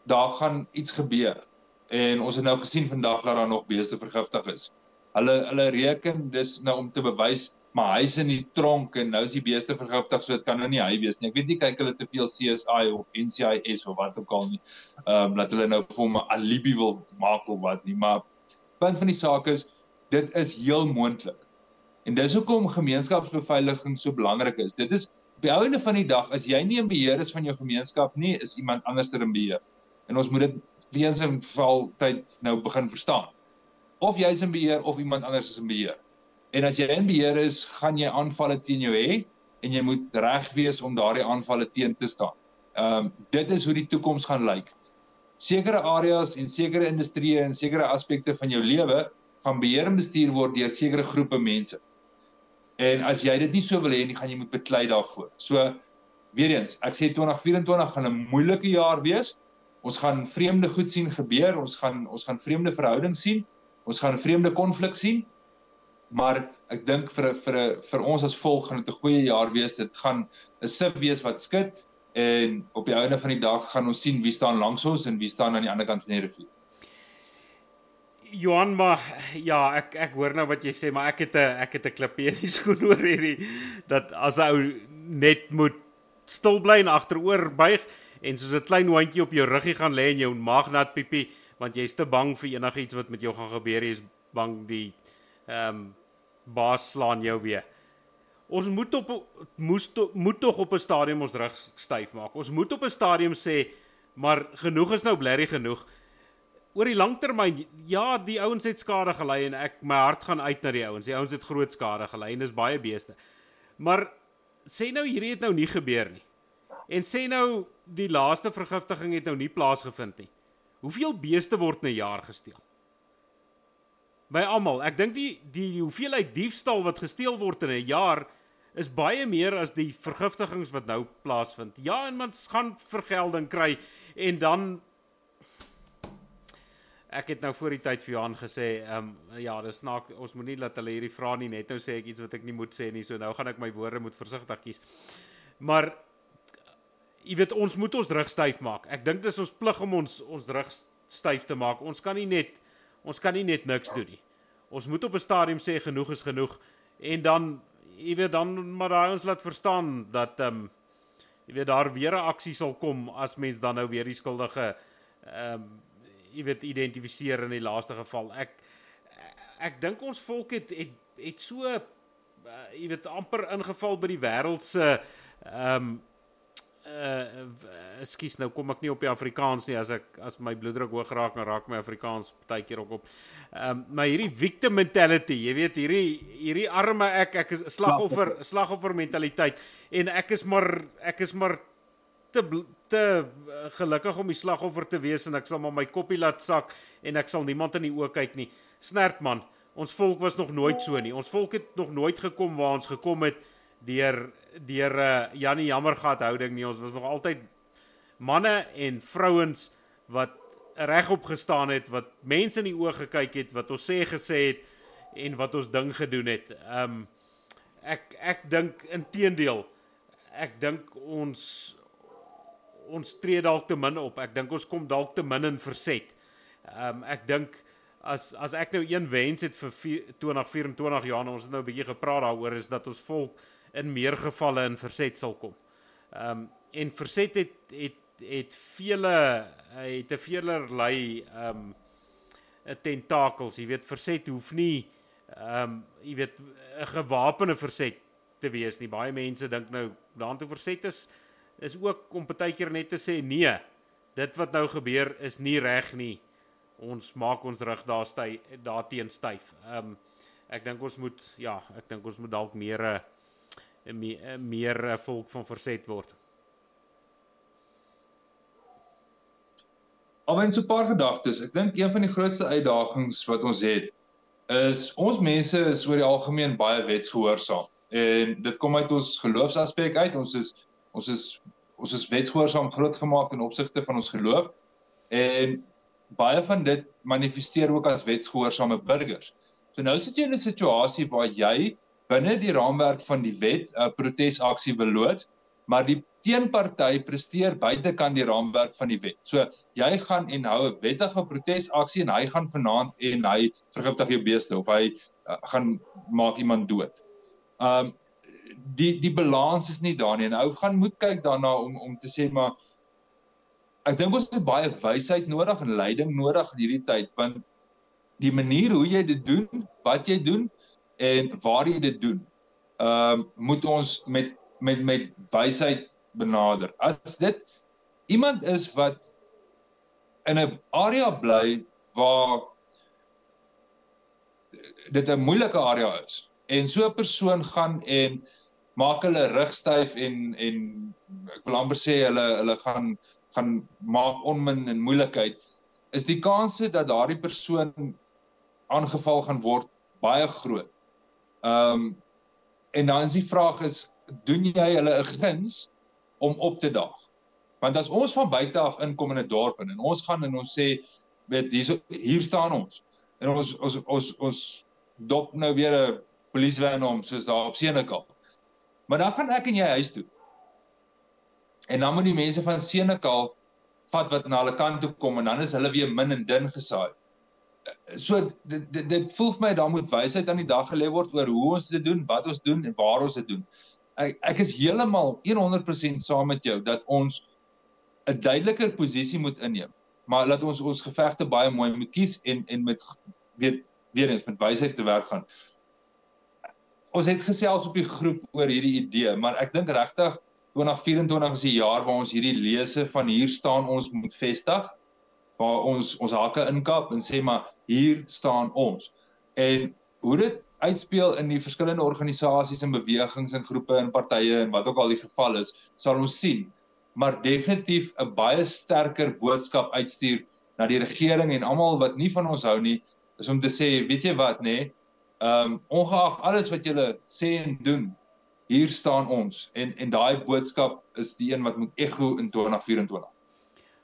[SPEAKER 2] daar gaan iets gebeur. En ons het nou gesien vandag dat daar nog beeste vergiftig is. Hulle hulle reken dis nou om te bewys maar hy's in die tronk en nou is die beeste vergiftig so dit kan nou nie hy wees nie. Ek weet nie kyk hulle te veel CSI of NCIS of wat ook al nie. Ehm um, dat hulle nou vir hom 'n alibi wil maak of wat nie, maar punt van die saak is dit is heel moontlik. En dis hoekom gemeenskapsbeveiliging so belangrik is. Dit is op die einde van die dag as jy nie in beheer is van jou gemeenskap nie, is iemand anders ter in beheer. En ons moet dit weens 'n geval tyd nou begin verstaan. Of jy's in beheer of iemand anders is in beheer. En as jy in beheer is, gaan jy aanvalle teen jou hê en jy moet reg wees om daardie aanvalle teen te staan. Ehm um, dit is hoe die toekoms gaan lyk. Sekere areas en sekere industrieë en sekere aspekte van jou lewe gaan beheer en bestuur word deur sekere groepe mense. En as jy dit nie so wil hê nie, gaan jy moet beklei daarvoor. So weer eens, ek sê 2024 gaan 'n moeilike jaar wees. Ons gaan vreemde goed sien gebeur, ons gaan ons gaan vreemde verhoudings sien, ons gaan vreemde konflik sien. Maar ek dink vir vir vir ons as volk gaan dit 'n goeie jaar wees. Dit gaan 'n sip wees wat skud en op die einde van die dag gaan ons sien wie staan langs ons en wie staan aan die ander kant van die rivier.
[SPEAKER 1] Johan maar ja, ek ek hoor nou wat jy sê, maar ek het 'n ek het 'n klippie in die skoen oor hierdie dat as ou net moet stil bly en agteroor buig en soos 'n klein hondjie op jou ruggie gaan lê en jou maag nat piepie want jy's te bang vir enigiets wat met jou gaan gebeur, jy's bang die ehm um, baas slaan jou weer. Ons moet op moes to, moet tog op 'n stadium ons rug styf maak. Ons moet op 'n stadium sê maar genoeg is nou blerry genoeg oor die langtermyn ja, die ouens het skade gely en ek my hart gaan uit na die ouens. Die ouens het groot skade gely en dis baie beeste. Maar sê nou hierdie het nou nie gebeur nie. En sê nou die laaste vergiftiging het nou nie plaasgevind nie. Hoeveel beeste word in 'n jaar gesteel? By almal. Ek dink die die hoeveelheid diefstal wat gesteel word in 'n jaar is baie meer as die vergiftigings wat nou plaasvind. Ja, en mens gaan vergelding kry en dan ek het nou voor die tyd vir Johan gesê, ehm um, ja, dis snaak ons moet nie laat hulle hierdie vra nie net nou sê ek iets wat ek nie moet sê nie. So nou gaan ek my woorde moet versigtig kies. Maar jy weet ons moet ons rug styf maak. Ek dink dis ons plig om ons ons rug styf te maak. Ons kan nie net ons kan nie net niks doen nie. Ons moet op 'n stadium sê genoeg is genoeg en dan jy weet dan maar daai ons laat verstaan dat ehm um, jy weet daar weer 'n aksie sal kom as mens dan nou weer die skuldige ehm um, jy weet identifiseer in die laaste geval. Ek ek dink ons volk het het het so uh, jy weet amper ingeval by die wêreld se ehm um, uh ekskuus nou kom ek nie op die Afrikaans nie as ek as my bloeddruk hoog raak dan raak my Afrikaans baie keer ook op. Ehm um, maar hierdie victim mentality, jy weet hierdie hierdie arme ek ek is slagoffer slagoffer mentaliteit en ek is maar ek is maar te te gelukkig om die slagoffer te wees en ek sal maar my koppie laat sak en ek sal niemand in die oë kyk nie. Snert man, ons volk was nog nooit so nie. Ons volk het nog nooit gekom waar ons gekom het deur deur uh, Janie Jammergat houding nie. Ons was nog altyd manne en vrouens wat regop gestaan het, wat mense in die oë gekyk het, wat ons sê gesê het en wat ons ding gedoen het. Um ek ek dink inteendeel ek dink ons ons tree dalk te min op. Ek dink ons kom dalk te min in verset. Um ek dink as as ek nou een wens het vir 2024 jaar, ons het nou 'n bietjie gepraat daaroor is dat ons volk in meer gevalle in verset sal kom. Ehm um, en verset het het het vele het 'n veelerlei ehm um, tentakels, jy weet verset hoef nie ehm um, jy weet 'n gewapende verset te wees nie. Baie mense dink nou daartoe verset is is ook om partykeer net te sê nee. Dit wat nou gebeur is nie reg nie. Ons maak ons rug daar sty daarteen styf. Ehm um, ek dink ons moet ja, ek dink ons moet dalk meer 'n uh, meer, meer eh, volk van verset word.
[SPEAKER 2] Alwen so 'n paar gedagtes. Ek dink een van die grootste uitdagings wat ons het is ons mense is oor die algemeen baie wetsgehoorsaam. En dit kom uit ons geloofsaspek uit. Ons is ons is ons is wetsgehoorsaam grootgemaak in opsigte van ons geloof. En baie van dit manifesteer ook as wetsgehoorsame burgers. So nou sit jy in 'n situasie waar jy binne die raamwerk van die wet 'n uh, protesaksie beloods, maar die teenparty presteer buitekant die raamwerk van die wet. So jy gaan en hou 'n wettige protesaksie en hy gaan vanaand en hy vergiftig jou beeste of hy uh, gaan maak iemand dood. Um die die balans is nie daar nie. En ou gaan moet kyk daarna om om te sê maar ek dink ons het baie wysheid nodig en leiding nodig in hierdie tyd want die manier hoe jy dit doen, wat jy doen, en waar jy dit doen, ehm uh, moet ons met met met wysheid benader. As dit iemand is wat in 'n area bly waar dit 'n moeilike area is en so 'n persoon gaan en maak hulle rug styf en en ek wil amper sê hulle hulle gaan gaan maak onmin en moeilikheid is die kanse dat daardie persoon aangeval gaan word baie groot. Ehm um, en dan is die vraag is doen jy hulle 'n guns om op te daag? Want as ons van buite af inkom in 'n dorp en ons gaan en ons sê weet hier hier staan ons en ons ons ons ons dop nou weer 'n polisiewan om soos daar op Senekal. Maar dan gaan ek en jy huis toe. En dan moet die mense van Senekal vat wat na hulle kant toe kom en dan is hulle weer min en dun gesaai so dit dit, dit voel vir my daar moet wysheid aan die dag gelê word oor hoe ons dit doen, wat ons doen en waar ons dit doen. Ek ek is heeltemal 100% saam met jou dat ons 'n duideliker posisie moet inneem. Maar laat ons ons gevegte baie mooi moet kies en en met weet weer eens met wysheid te werk gaan. Ons het gesels op die groep oor hierdie idee, maar ek dink regtig 2024 is die jaar waar ons hierdie lese van hier staan ons moet vestig waar ons ons hakke inkap en sê maar hier staan ons. En hoe dit uitspeel in die verskillende organisasies en bewegings en groepe en partye en wat ook al die geval is, sal ons sien. Maar definitief 'n baie sterker boodskap uitstuur na die regering en almal wat nie van ons hou nie, is om te sê, weet jy wat nê? Ehm um, ongeag alles wat julle sê en doen, hier staan ons en en daai boodskap is die een wat moet ego in 2024.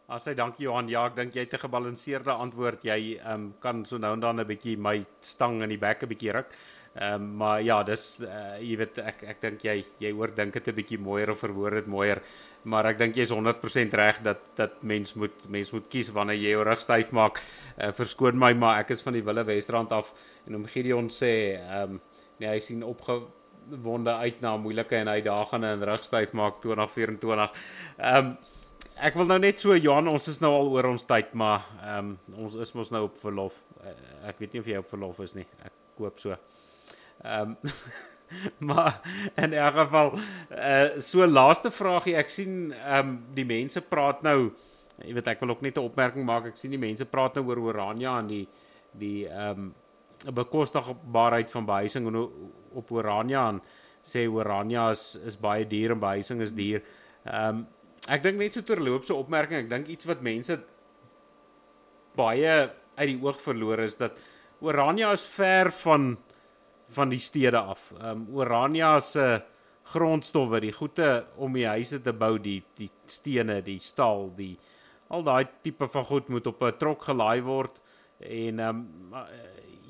[SPEAKER 1] As hy dankie Johan, ja, ek dink jy het 'n gebalanseerde antwoord. Jy ehm um, kan so nou en dan 'n bietjie my stang in die bek 'n bietjie ruk. Ehm um, maar ja, dis uh, jy weet ek ek dink jy jy oordink dit 'n bietjie mooier of verwoord dit mooier. Maar ek dink jy is 100% reg dat dat mens moet mens moet kies wanneer jy jou rug styf maak. Uh, verskoon my, maar ek is van die Wille Westrand af en om Gideon sê ehm um, nee, hy sien opgewonde uit na moeilike en uitdagende en rug styf maak 2024. Ehm um, ek wil nou net so Johan, ons is nou al oor ons tyd, maar ehm um, ons is mos nou op verlof. Uh, ek weet nie of jy op verlof is nie. Ek koop so. Ehm um, maar in elk geval uh so laaste vragie, ek sien ehm um, die mense praat nou jy weet ek wil ook net 'n opmerking maak. Ek sien die mense praat nou oor Orania en die die ehm um, bekostigbaarheid van behuising op Orania en sê Orania is is baie duur en behuising is duur. Ehm um, ek dink net so terloops 'n opmerking, ek dink iets wat mense baie uit die oog verloor is dat Orania is ver van van die stede af. Ehm um, Orania se grondstowwe, die goede om die huise te bou, die die stene, die staal, die al daai tipe van goed moet op 'n trok gelaai word en ehm um,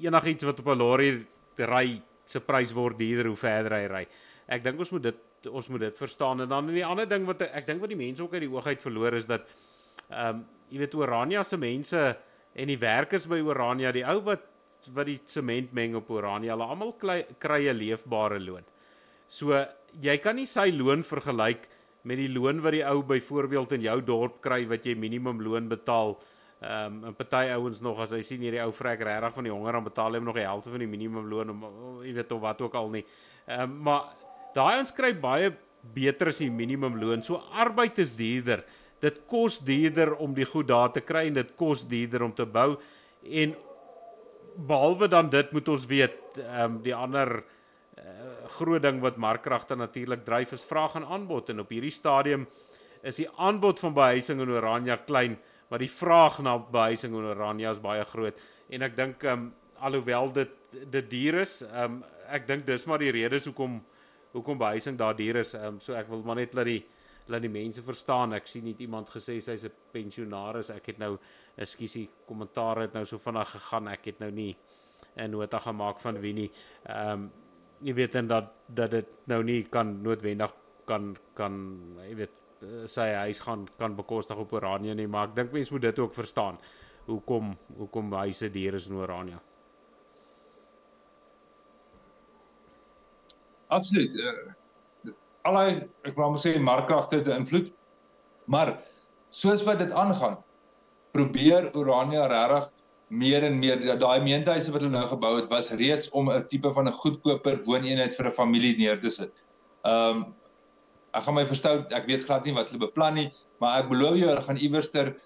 [SPEAKER 1] enigiets wat op 'n lorry ry se prys word duurder hoe verder hy ry. Ek dink ons moet dit ons moet dit verstaan en dan 'n ander ding wat ek dink wat die mense ook uit die oogheid verloor is dat ehm um, jy weet Orania se mense en die werkers by Orania, die ou wat wat die sement meng op Orania, hulle almal kry 'n leefbare loon. So jy kan nie sy loon vergelyk met die loon wat die ou byvoorbeeld in jou dorp kry wat jy minimum loon betaal. Ehm um, 'n party ouens nog as hy sien hierdie ou vrek regtig van die honger dan betaal hy hom nog die helfte van die minimum loon om jy weet of wat ook al nie. Ehm um, maar daai ons kry baie beter as die minimum loon. So arbeid is duurder. Dit kos duurder om die goed daar te kry en dit kos duurder om te bou. En behalwe dan dit moet ons weet, ehm um, die ander uh, groot ding wat markkragte natuurlik dryf is vraag en aanbod en op hierdie stadium is die aanbod van behuising in Orania klein, maar die vraag na behuising in Orania is baie groot. En ek dink ehm um, alhoewel dit dit duur is, ehm um, ek dink dis maar die redes hoekom hoekom behuising daar duur is. Um, so ek wil maar net laat die laat die mense verstaan. Ek sien nie iemand gesê sy's 'n pensionaris. Ek het nou ekskuusie kommentaar het nou so vinnig gegaan. Ek het nou nie 'n nota gemaak van wie nie. Ehm um, jy weet dan dat dat dit nou nie kan noodwendig kan kan jy weet sy huis gaan kan bekostig op Orania nie, maar ek dink mense moet dit ook verstaan. Hoekom hoekom huise duur is in Orania?
[SPEAKER 2] Absoluut. Uh, allei ek wou maar sê markkragte te invloed. Maar soos wat dit aangaan, probeer Orania regtig meer en meer daai meentuise wat hulle nou gebou het was reeds om 'n tipe van 'n goedkoper wooneenheid vir 'n familie neer te sit. Ehm um, ek gaan my verstou, ek weet glad nie wat hulle beplan nie, maar ek belowe jou hulle gaan iewerster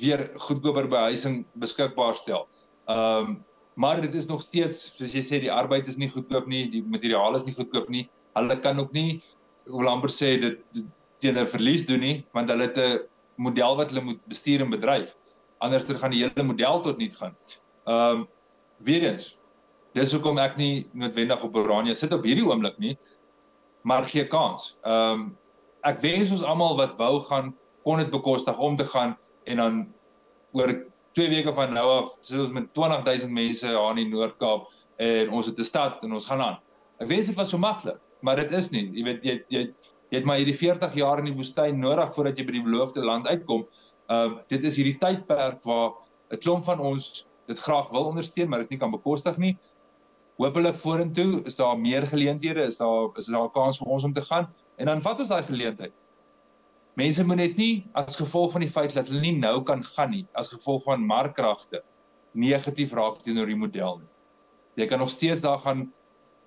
[SPEAKER 2] weer goedkoper behuising beskikbaar stel. Ehm um, maar dit is nog steeds soos jy sê die arbeid is nie goedkoop nie, die materiaal is nie goedkoop nie. Hulle kan ook nie wil amper sê dit, teen 'n verlies doen nie, want hulle het 'n model wat hulle moet bestuur en bedryf. Anders dan gaan die hele model tot niet gaan. Ehm um, weer eens. Dis hoekom ek nie noodwendig op Oranje sit op hierdie oomblik nie, maar gee kans. Ehm um, ek wens ons almal wat wou gaan kon dit bekostig om te gaan en dan oor 2 weke van nou af sit ons met 20000 mense daar in die Noord-Kaap en ons het 'n stad en ons gaan aan. Ek wens dit was so maklik, maar dit is nie. Jy weet jy jy jy het maar hierdie 40 jaar in die woestyn nodig voordat jy by die beloofde land uitkom. Ehm uh, dit is hierdie tydperk waar 'n klomp van ons dit graag wil ondersteun, maar dit nie kan bekostig nie. Hoopelik vorentoe is daar meer geleenthede, is daar is daar 'n kans vir ons om te gaan en dan vat ons daai geleentheid. Mense moet net nie as gevolg van die feit dat hulle nie nou kan gaan nie, as gevolg van markkragte negatief raak teenoor die model nie. Jy kan nog steeds daar gaan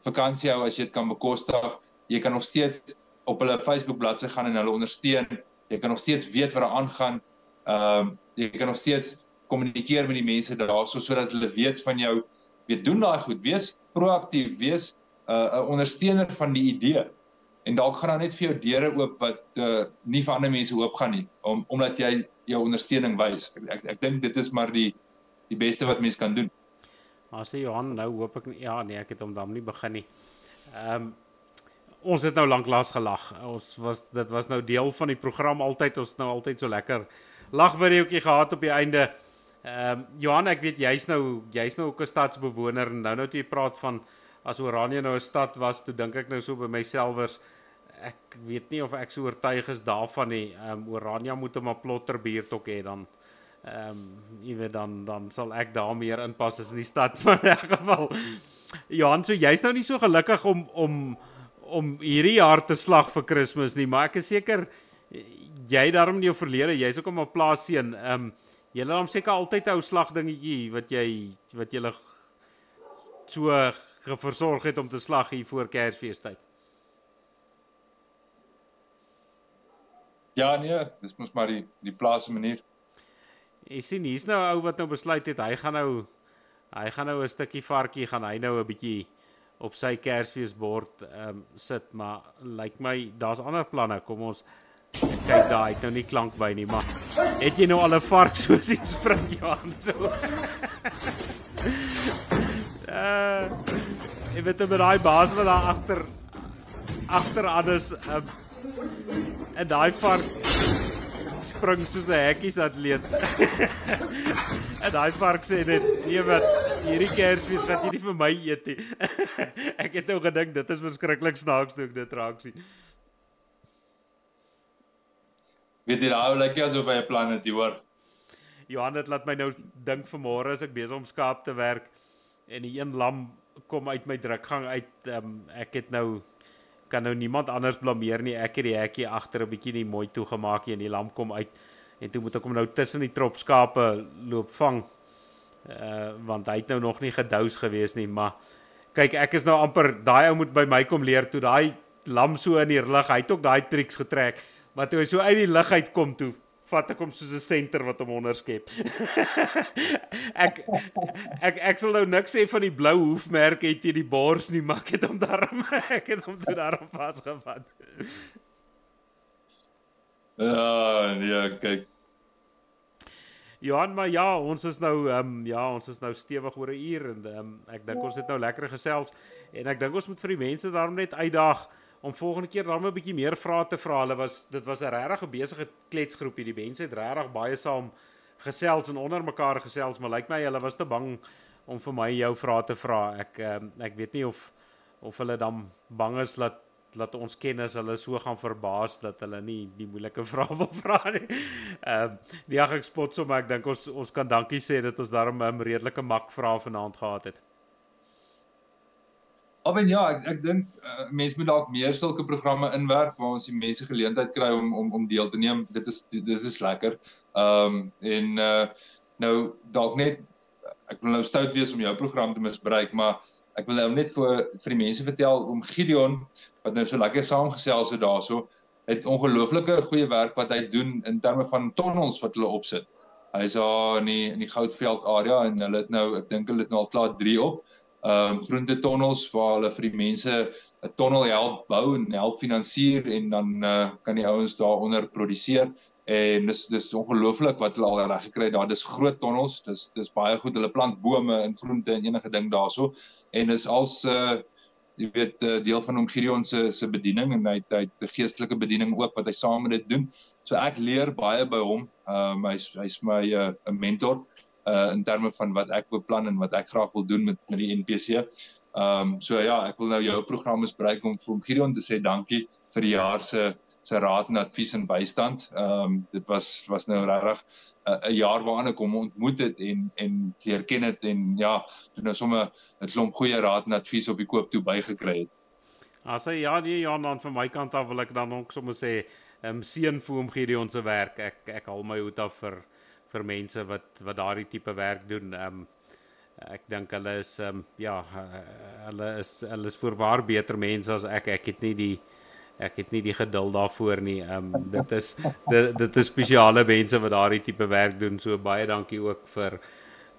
[SPEAKER 2] vakansie hou as jy dit kan bekostig. Jy kan nog steeds op hulle Facebook bladsy gaan en hulle ondersteun. Jy kan nog steeds weet wat daar aangaan. Ehm uh, jy kan nog steeds kommunikeer met die mense daarso sodat hulle weet van jou. Weet doen daai goed. Wees proaktief, wees uh, 'n ondersteuner van die idee en dalk gaan daar net vir jou deure oop wat uh, nie vir ander mense oop gaan nie om omdat jy jou ondersteuning wys. Ek ek, ek dink dit is maar die die beste wat mens kan doen.
[SPEAKER 1] Maar sê Johan, nou hoop ek ja nee, ek het hom dan nie begin nie. Ehm um, ons het nou lank laas gelag. Ons was dit was nou deel van die program altyd ons nou altyd so lekker lagvideoetjie gehad op die einde. Ehm um, Johan, ek weet jy's nou jy's nou ook 'n stadsbewoner en nou nou jy praat van as Oranje nou 'n stad was, toe dink ek nou so by myselfers ek weet nie of ek so oortuig is daarvan nie. Ehm um, Oranje moet 'n plotter buurt ook hê dan ehm um, jy weet dan dan sal ek daar meer inpas as in die stad van in geval. Johan, so jy's nou nie so gelukkig om om om hierdie jaar te slag vir Kersfees nie, maar ek is seker jy daarom in jou verlede, jy's ook op 'n plaas seën. Ehm jy het hom seker altyd 'n ou slag dingetjie wat jy wat jy so geversorg het om te slag hier voor Kersfeestyd.
[SPEAKER 2] Ja nee, dis mos maar die die plaas se manier.
[SPEAKER 1] Jy sien hier's nou 'n ou wat nou besluit het hy gaan nou hy gaan nou 'n stukkie varkie gaan hy nou 'n bietjie op sy Kersfeesbord ehm um, sit, maar lyk like my daar's ander planne. Kom ons kyk daai het nou nie klank by nie, maar het jy nou al 'n vark soos iets spring Johan so? uh ek weet met daai baas wat daar agter agter anders um, en daai vark spring soos 'n hekkies atleet. en daai vark sê net nee wat hierdie kersfees gaan jy nie vir my eet nie. ek het nou gedink dit is verskriklik snaaks toe ek dit raak sien.
[SPEAKER 2] weet jy daai lyk asof hy 'n plan het, jy hoor.
[SPEAKER 1] Johan het laat my nou dink vanmôre as ek besig om skaap te werk en die een lam kom uit my drukgang uit. Um, ek het nou kan nou niemand anders blameer nie. Ek het die hekkie agter 'n bietjie nie mooi toegemaak nie en die lam kom uit en toe moet ek hom nou tussen die trop skape loop vang. Uh want hy het nou nog nie gedous gewees nie, maar kyk ek is nou amper daai ou moet by my kom leer toe daai lam so in die lug. Hy het ook daai triks getrek. Maar toe hy so uit die lug uitkom toe vat ek hom soos 'n senter wat hom onderskep. ek ek ek sal nou niks sê van die blou hoefmerk het jy die bors nie, maar ek het hom daarom ek het hom toe daarom vasgevat.
[SPEAKER 2] Ja, ja, kyk.
[SPEAKER 1] Johan, maar ja, ons is nou ehm um, ja, ons is nou stewig oor 'n uur en ehm um, ek dink ons het nou lekker gesels en ek dink ons moet vir die mense daarom net uitdaag om volgende keer dan 'n bietjie meer vrae te vra. Hulle was dit was 'n regtig besige kletsgroepie. Die mense het regtig baie saam gesels en onder mekaar gesels, maar lyk like my hulle was te bang om vir my jou vrae te vra. Ek um, ek weet nie of of hulle dan bang is dat dat ons kennis hulle so gaan verbaas dat hulle nie die moeilike vrae wil vra nie. Ehm um, ag ek spot so maar ek dink ons ons kan dankie sê dat ons daarom 'n um, redelike mak vrae vanaand gehad het.
[SPEAKER 2] Alwen ja, ek ek dink uh, mense moet dalk meer sulke programme inwerk waar ons die mense geleentheid kry om om om deel te neem. Dit is dit is lekker. Ehm um, en uh nou dalk net ek wil nou stout wees om jou program te misbruik, maar ek wil nou net vir vir die mense vertel om Gideon wat nou so lekker saamgesels het daarso, het ongelooflike goeie werk wat hy doen in terme van tonnels wat hulle opsit. Hy's daar in die in die Goudveld area en hulle het nou ek dink hulle het nou al klaar 3 op ehm um, groente tonnels waar hulle vir die mense 'n tonnel help bou en help finansier en dan uh, kan die ouens daaronder produseer. En dis dis ongelooflik wat hulle al reg gekry daar dis groot tonnels. Dis dis baie goed. Hulle plant bome en groente en enige ding daarso. En is als uh, jy weet uh, deel van hom Gideon se se bediening en hy het 'n geestelike bediening ook wat hy saam met dit doen. So ek leer baie by hom. Ehm um, hy's hy's my 'n uh, mentor uh in terme van wat ek beplan en wat ek graag wil doen met met die NPC. Ehm um, so ja, ek wil nou jou program misbruik om vir Gideon te sê dankie vir die jaar se se raad en advies en bystand. Ehm um, dit was was nou regtig 'n uh, jaar waarin ek hom ontmoet het en en leer ken het en ja, toe nou sommer 'n klomp goeie raad en advies op die koop toe bygekry het.
[SPEAKER 1] As hy ja, nee, ja, dan van my kant af wil ek dan ook sommer sê, ehm um, seën vir hom Gideon se werk. Ek ek haal my hoed af vir vir mense wat wat daardie tipe werk doen. Ehm um, ek dink hulle is ehm um, ja, hulle is hulle is voorwaar beter mense as ek. Ek het nie die ek het nie die geduld daarvoor nie. Ehm um, dit is dit dit is spesiale mense wat daardie tipe werk doen. So baie dankie ook vir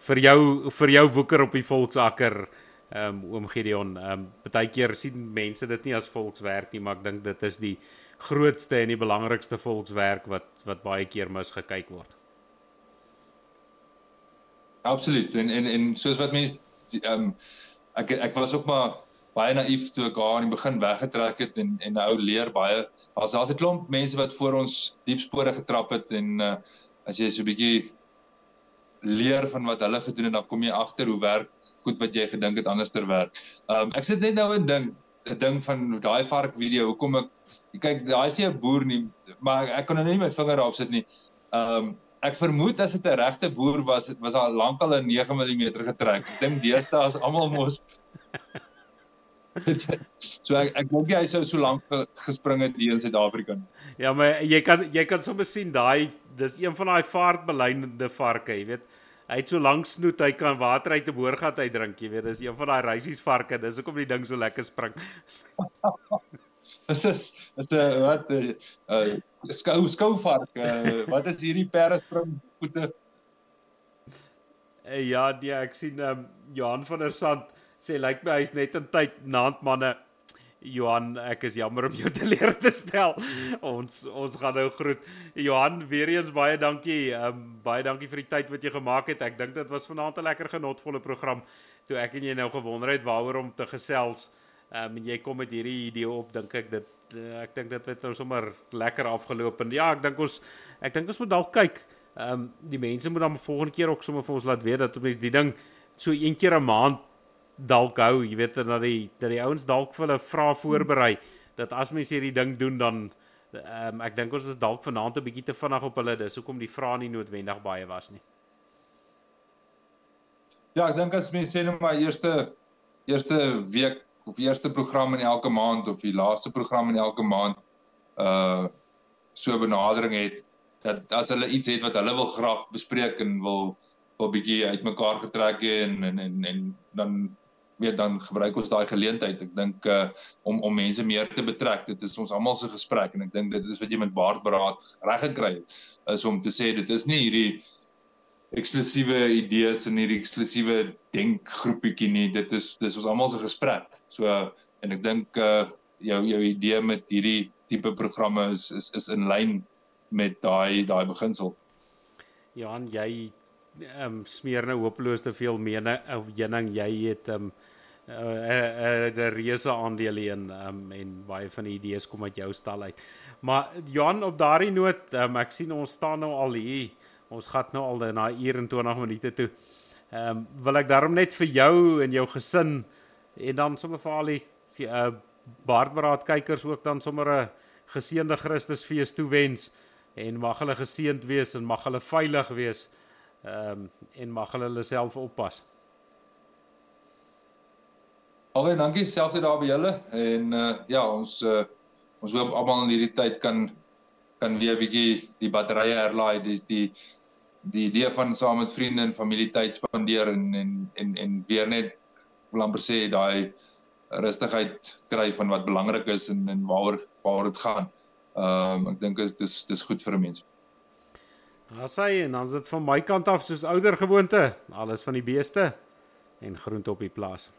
[SPEAKER 1] vir jou vir jou woeker op die volksakker. Ehm um, oom Gideon, ehm um, baie keer sien mense dit nie as volkswerk nie, maar ek dink dit is die grootste en die belangrikste volkswerk wat wat baie keer misgekyk word.
[SPEAKER 2] Absoluut. En en en soos wat mense ehm um, ek ek was ook maar baie naïef toe ek haar in die begin weggetrek het en en nou leer baie. As daar's 'n klomp mense wat voor ons diep spore getrap het en uh as jy so 'n bietjie leer van wat hulle gedoen het, dan kom jy agter hoe werk goed wat jy gedink het anderster werk. Um ek sit net nou en dink 'n ding van daai vark video, hoekom ek kyk daai is nie 'n boer nie, maar ek kon nou nie my vinger daarop sit nie. Um ek vermoed as dit 'n regte boer was, dit was al lankal 'n 9 mm getrek. Ek dink deesdae is almal mos so ek ek dink hy sou so lank gespring het hier in Suid-Afrika.
[SPEAKER 1] Ja, maar jy kan jy kan sommer sien daai dis een van daai vaartbelynende varke, jy weet. Hy het so lank snoet, hy kan water uit 'n boorgat uit drink, jy weet. Dis een van daai reisies varke. Dis hoekom die ding so lekker spring.
[SPEAKER 2] Dis is dit 'n wat 'n uh, skou skouvark. Uh, wat is hierdie perespring voete?
[SPEAKER 1] Uh, ja, nee, ek sien um, Johan van der Sand sê lyk like my hy's net in tyd naandmanne. Johan, ek is jammer om jou te leer te stel. Ons ons gaan nou groet. Johan, weer eens baie dankie. Um, baie dankie vir die tyd wat jy gemaak het. Ek dink dit was vanaand 'n lekker genotvolle program. Toe ek en jy nou gewonder het waaroor om te gesels. Ehm um, jy kom met hierdie idee op, dink ek dit uh, ek dink dit het nou sommer lekker afgeloop. En ja, ek dink ons ek dink ons moet dalk kyk. Ehm um, die mense moet dan volgende keer ook sommer vir ons laat weet dat mense die ding so een keer 'n maand dalk hou, jy weet dat die dat die ouens dalk vir hulle vra voorberei dat as mense hierdie ding doen dan ehm um, ek dink ons is dalk vanaand 'n bietjie te vinnig op hulle dis hoekom die vrae nie noodwendig baie was nie.
[SPEAKER 2] Ja, ek dink as mense sê net maar eerste eerste week of eerste program in elke maand of die laaste program in elke maand uh so benadering het dat as hulle iets het wat hulle wil graag bespreek en wil wil bietjie uitmekaar getrek en en en, en dan weet dan gebruik ons daai geleentheid. Ek dink uh om om mense meer te betrek. Dit is ons almal se gesprek en ek dink dit is wat jy met Baardberaad reg gekry het is om te sê dit is nie hierdie eksklusiewe idees en hierdie eksklusiewe denkgroepietjie nie. Dit is dis ons almal se gesprek. So en ek dink uh jou jou idee met hierdie tipe programme is is is in lyn met daai daai beginsel.
[SPEAKER 1] Johan, jy ehm um, smeer nou hopeloos te veel mene of jening jy het ehm um, 'n uh, 'n uh, reuse aandeel in um, en baie van die idees kom uit jou stal uit. Maar Johan op daardie noot, um, ek sien ons staan nou al hier. Ons gaan nou al na 21 minute toe. Ehm um, wil ek daarom net vir jou en jou gesin en dan sommer vir al die uh, Baardberaad kykers ook dan sommer 'n geseënde Christusfees toewens en mag hulle geseënd wees en mag hulle veilig wees. Ehm um, en mag hulle hulle self oppas.
[SPEAKER 2] Alwe, dankie selfs daar by julle en uh, ja, ons uh, ons hoop almal in hierdie tyd kan kan weer 'n bietjie die batterye herlaai, die die die idee van saam met vriende en familie tyd spandeer en en en en weer net wil amper sê daai rustigheid kry van wat belangrik is en en waaroor waaroor dit gaan. Ehm um, ek dink dit is dis goed vir 'n mens.
[SPEAKER 1] Ja, sê en dan is dit van my kant af soos ouer gewoonte, alles van die beeste en groente op die plaas.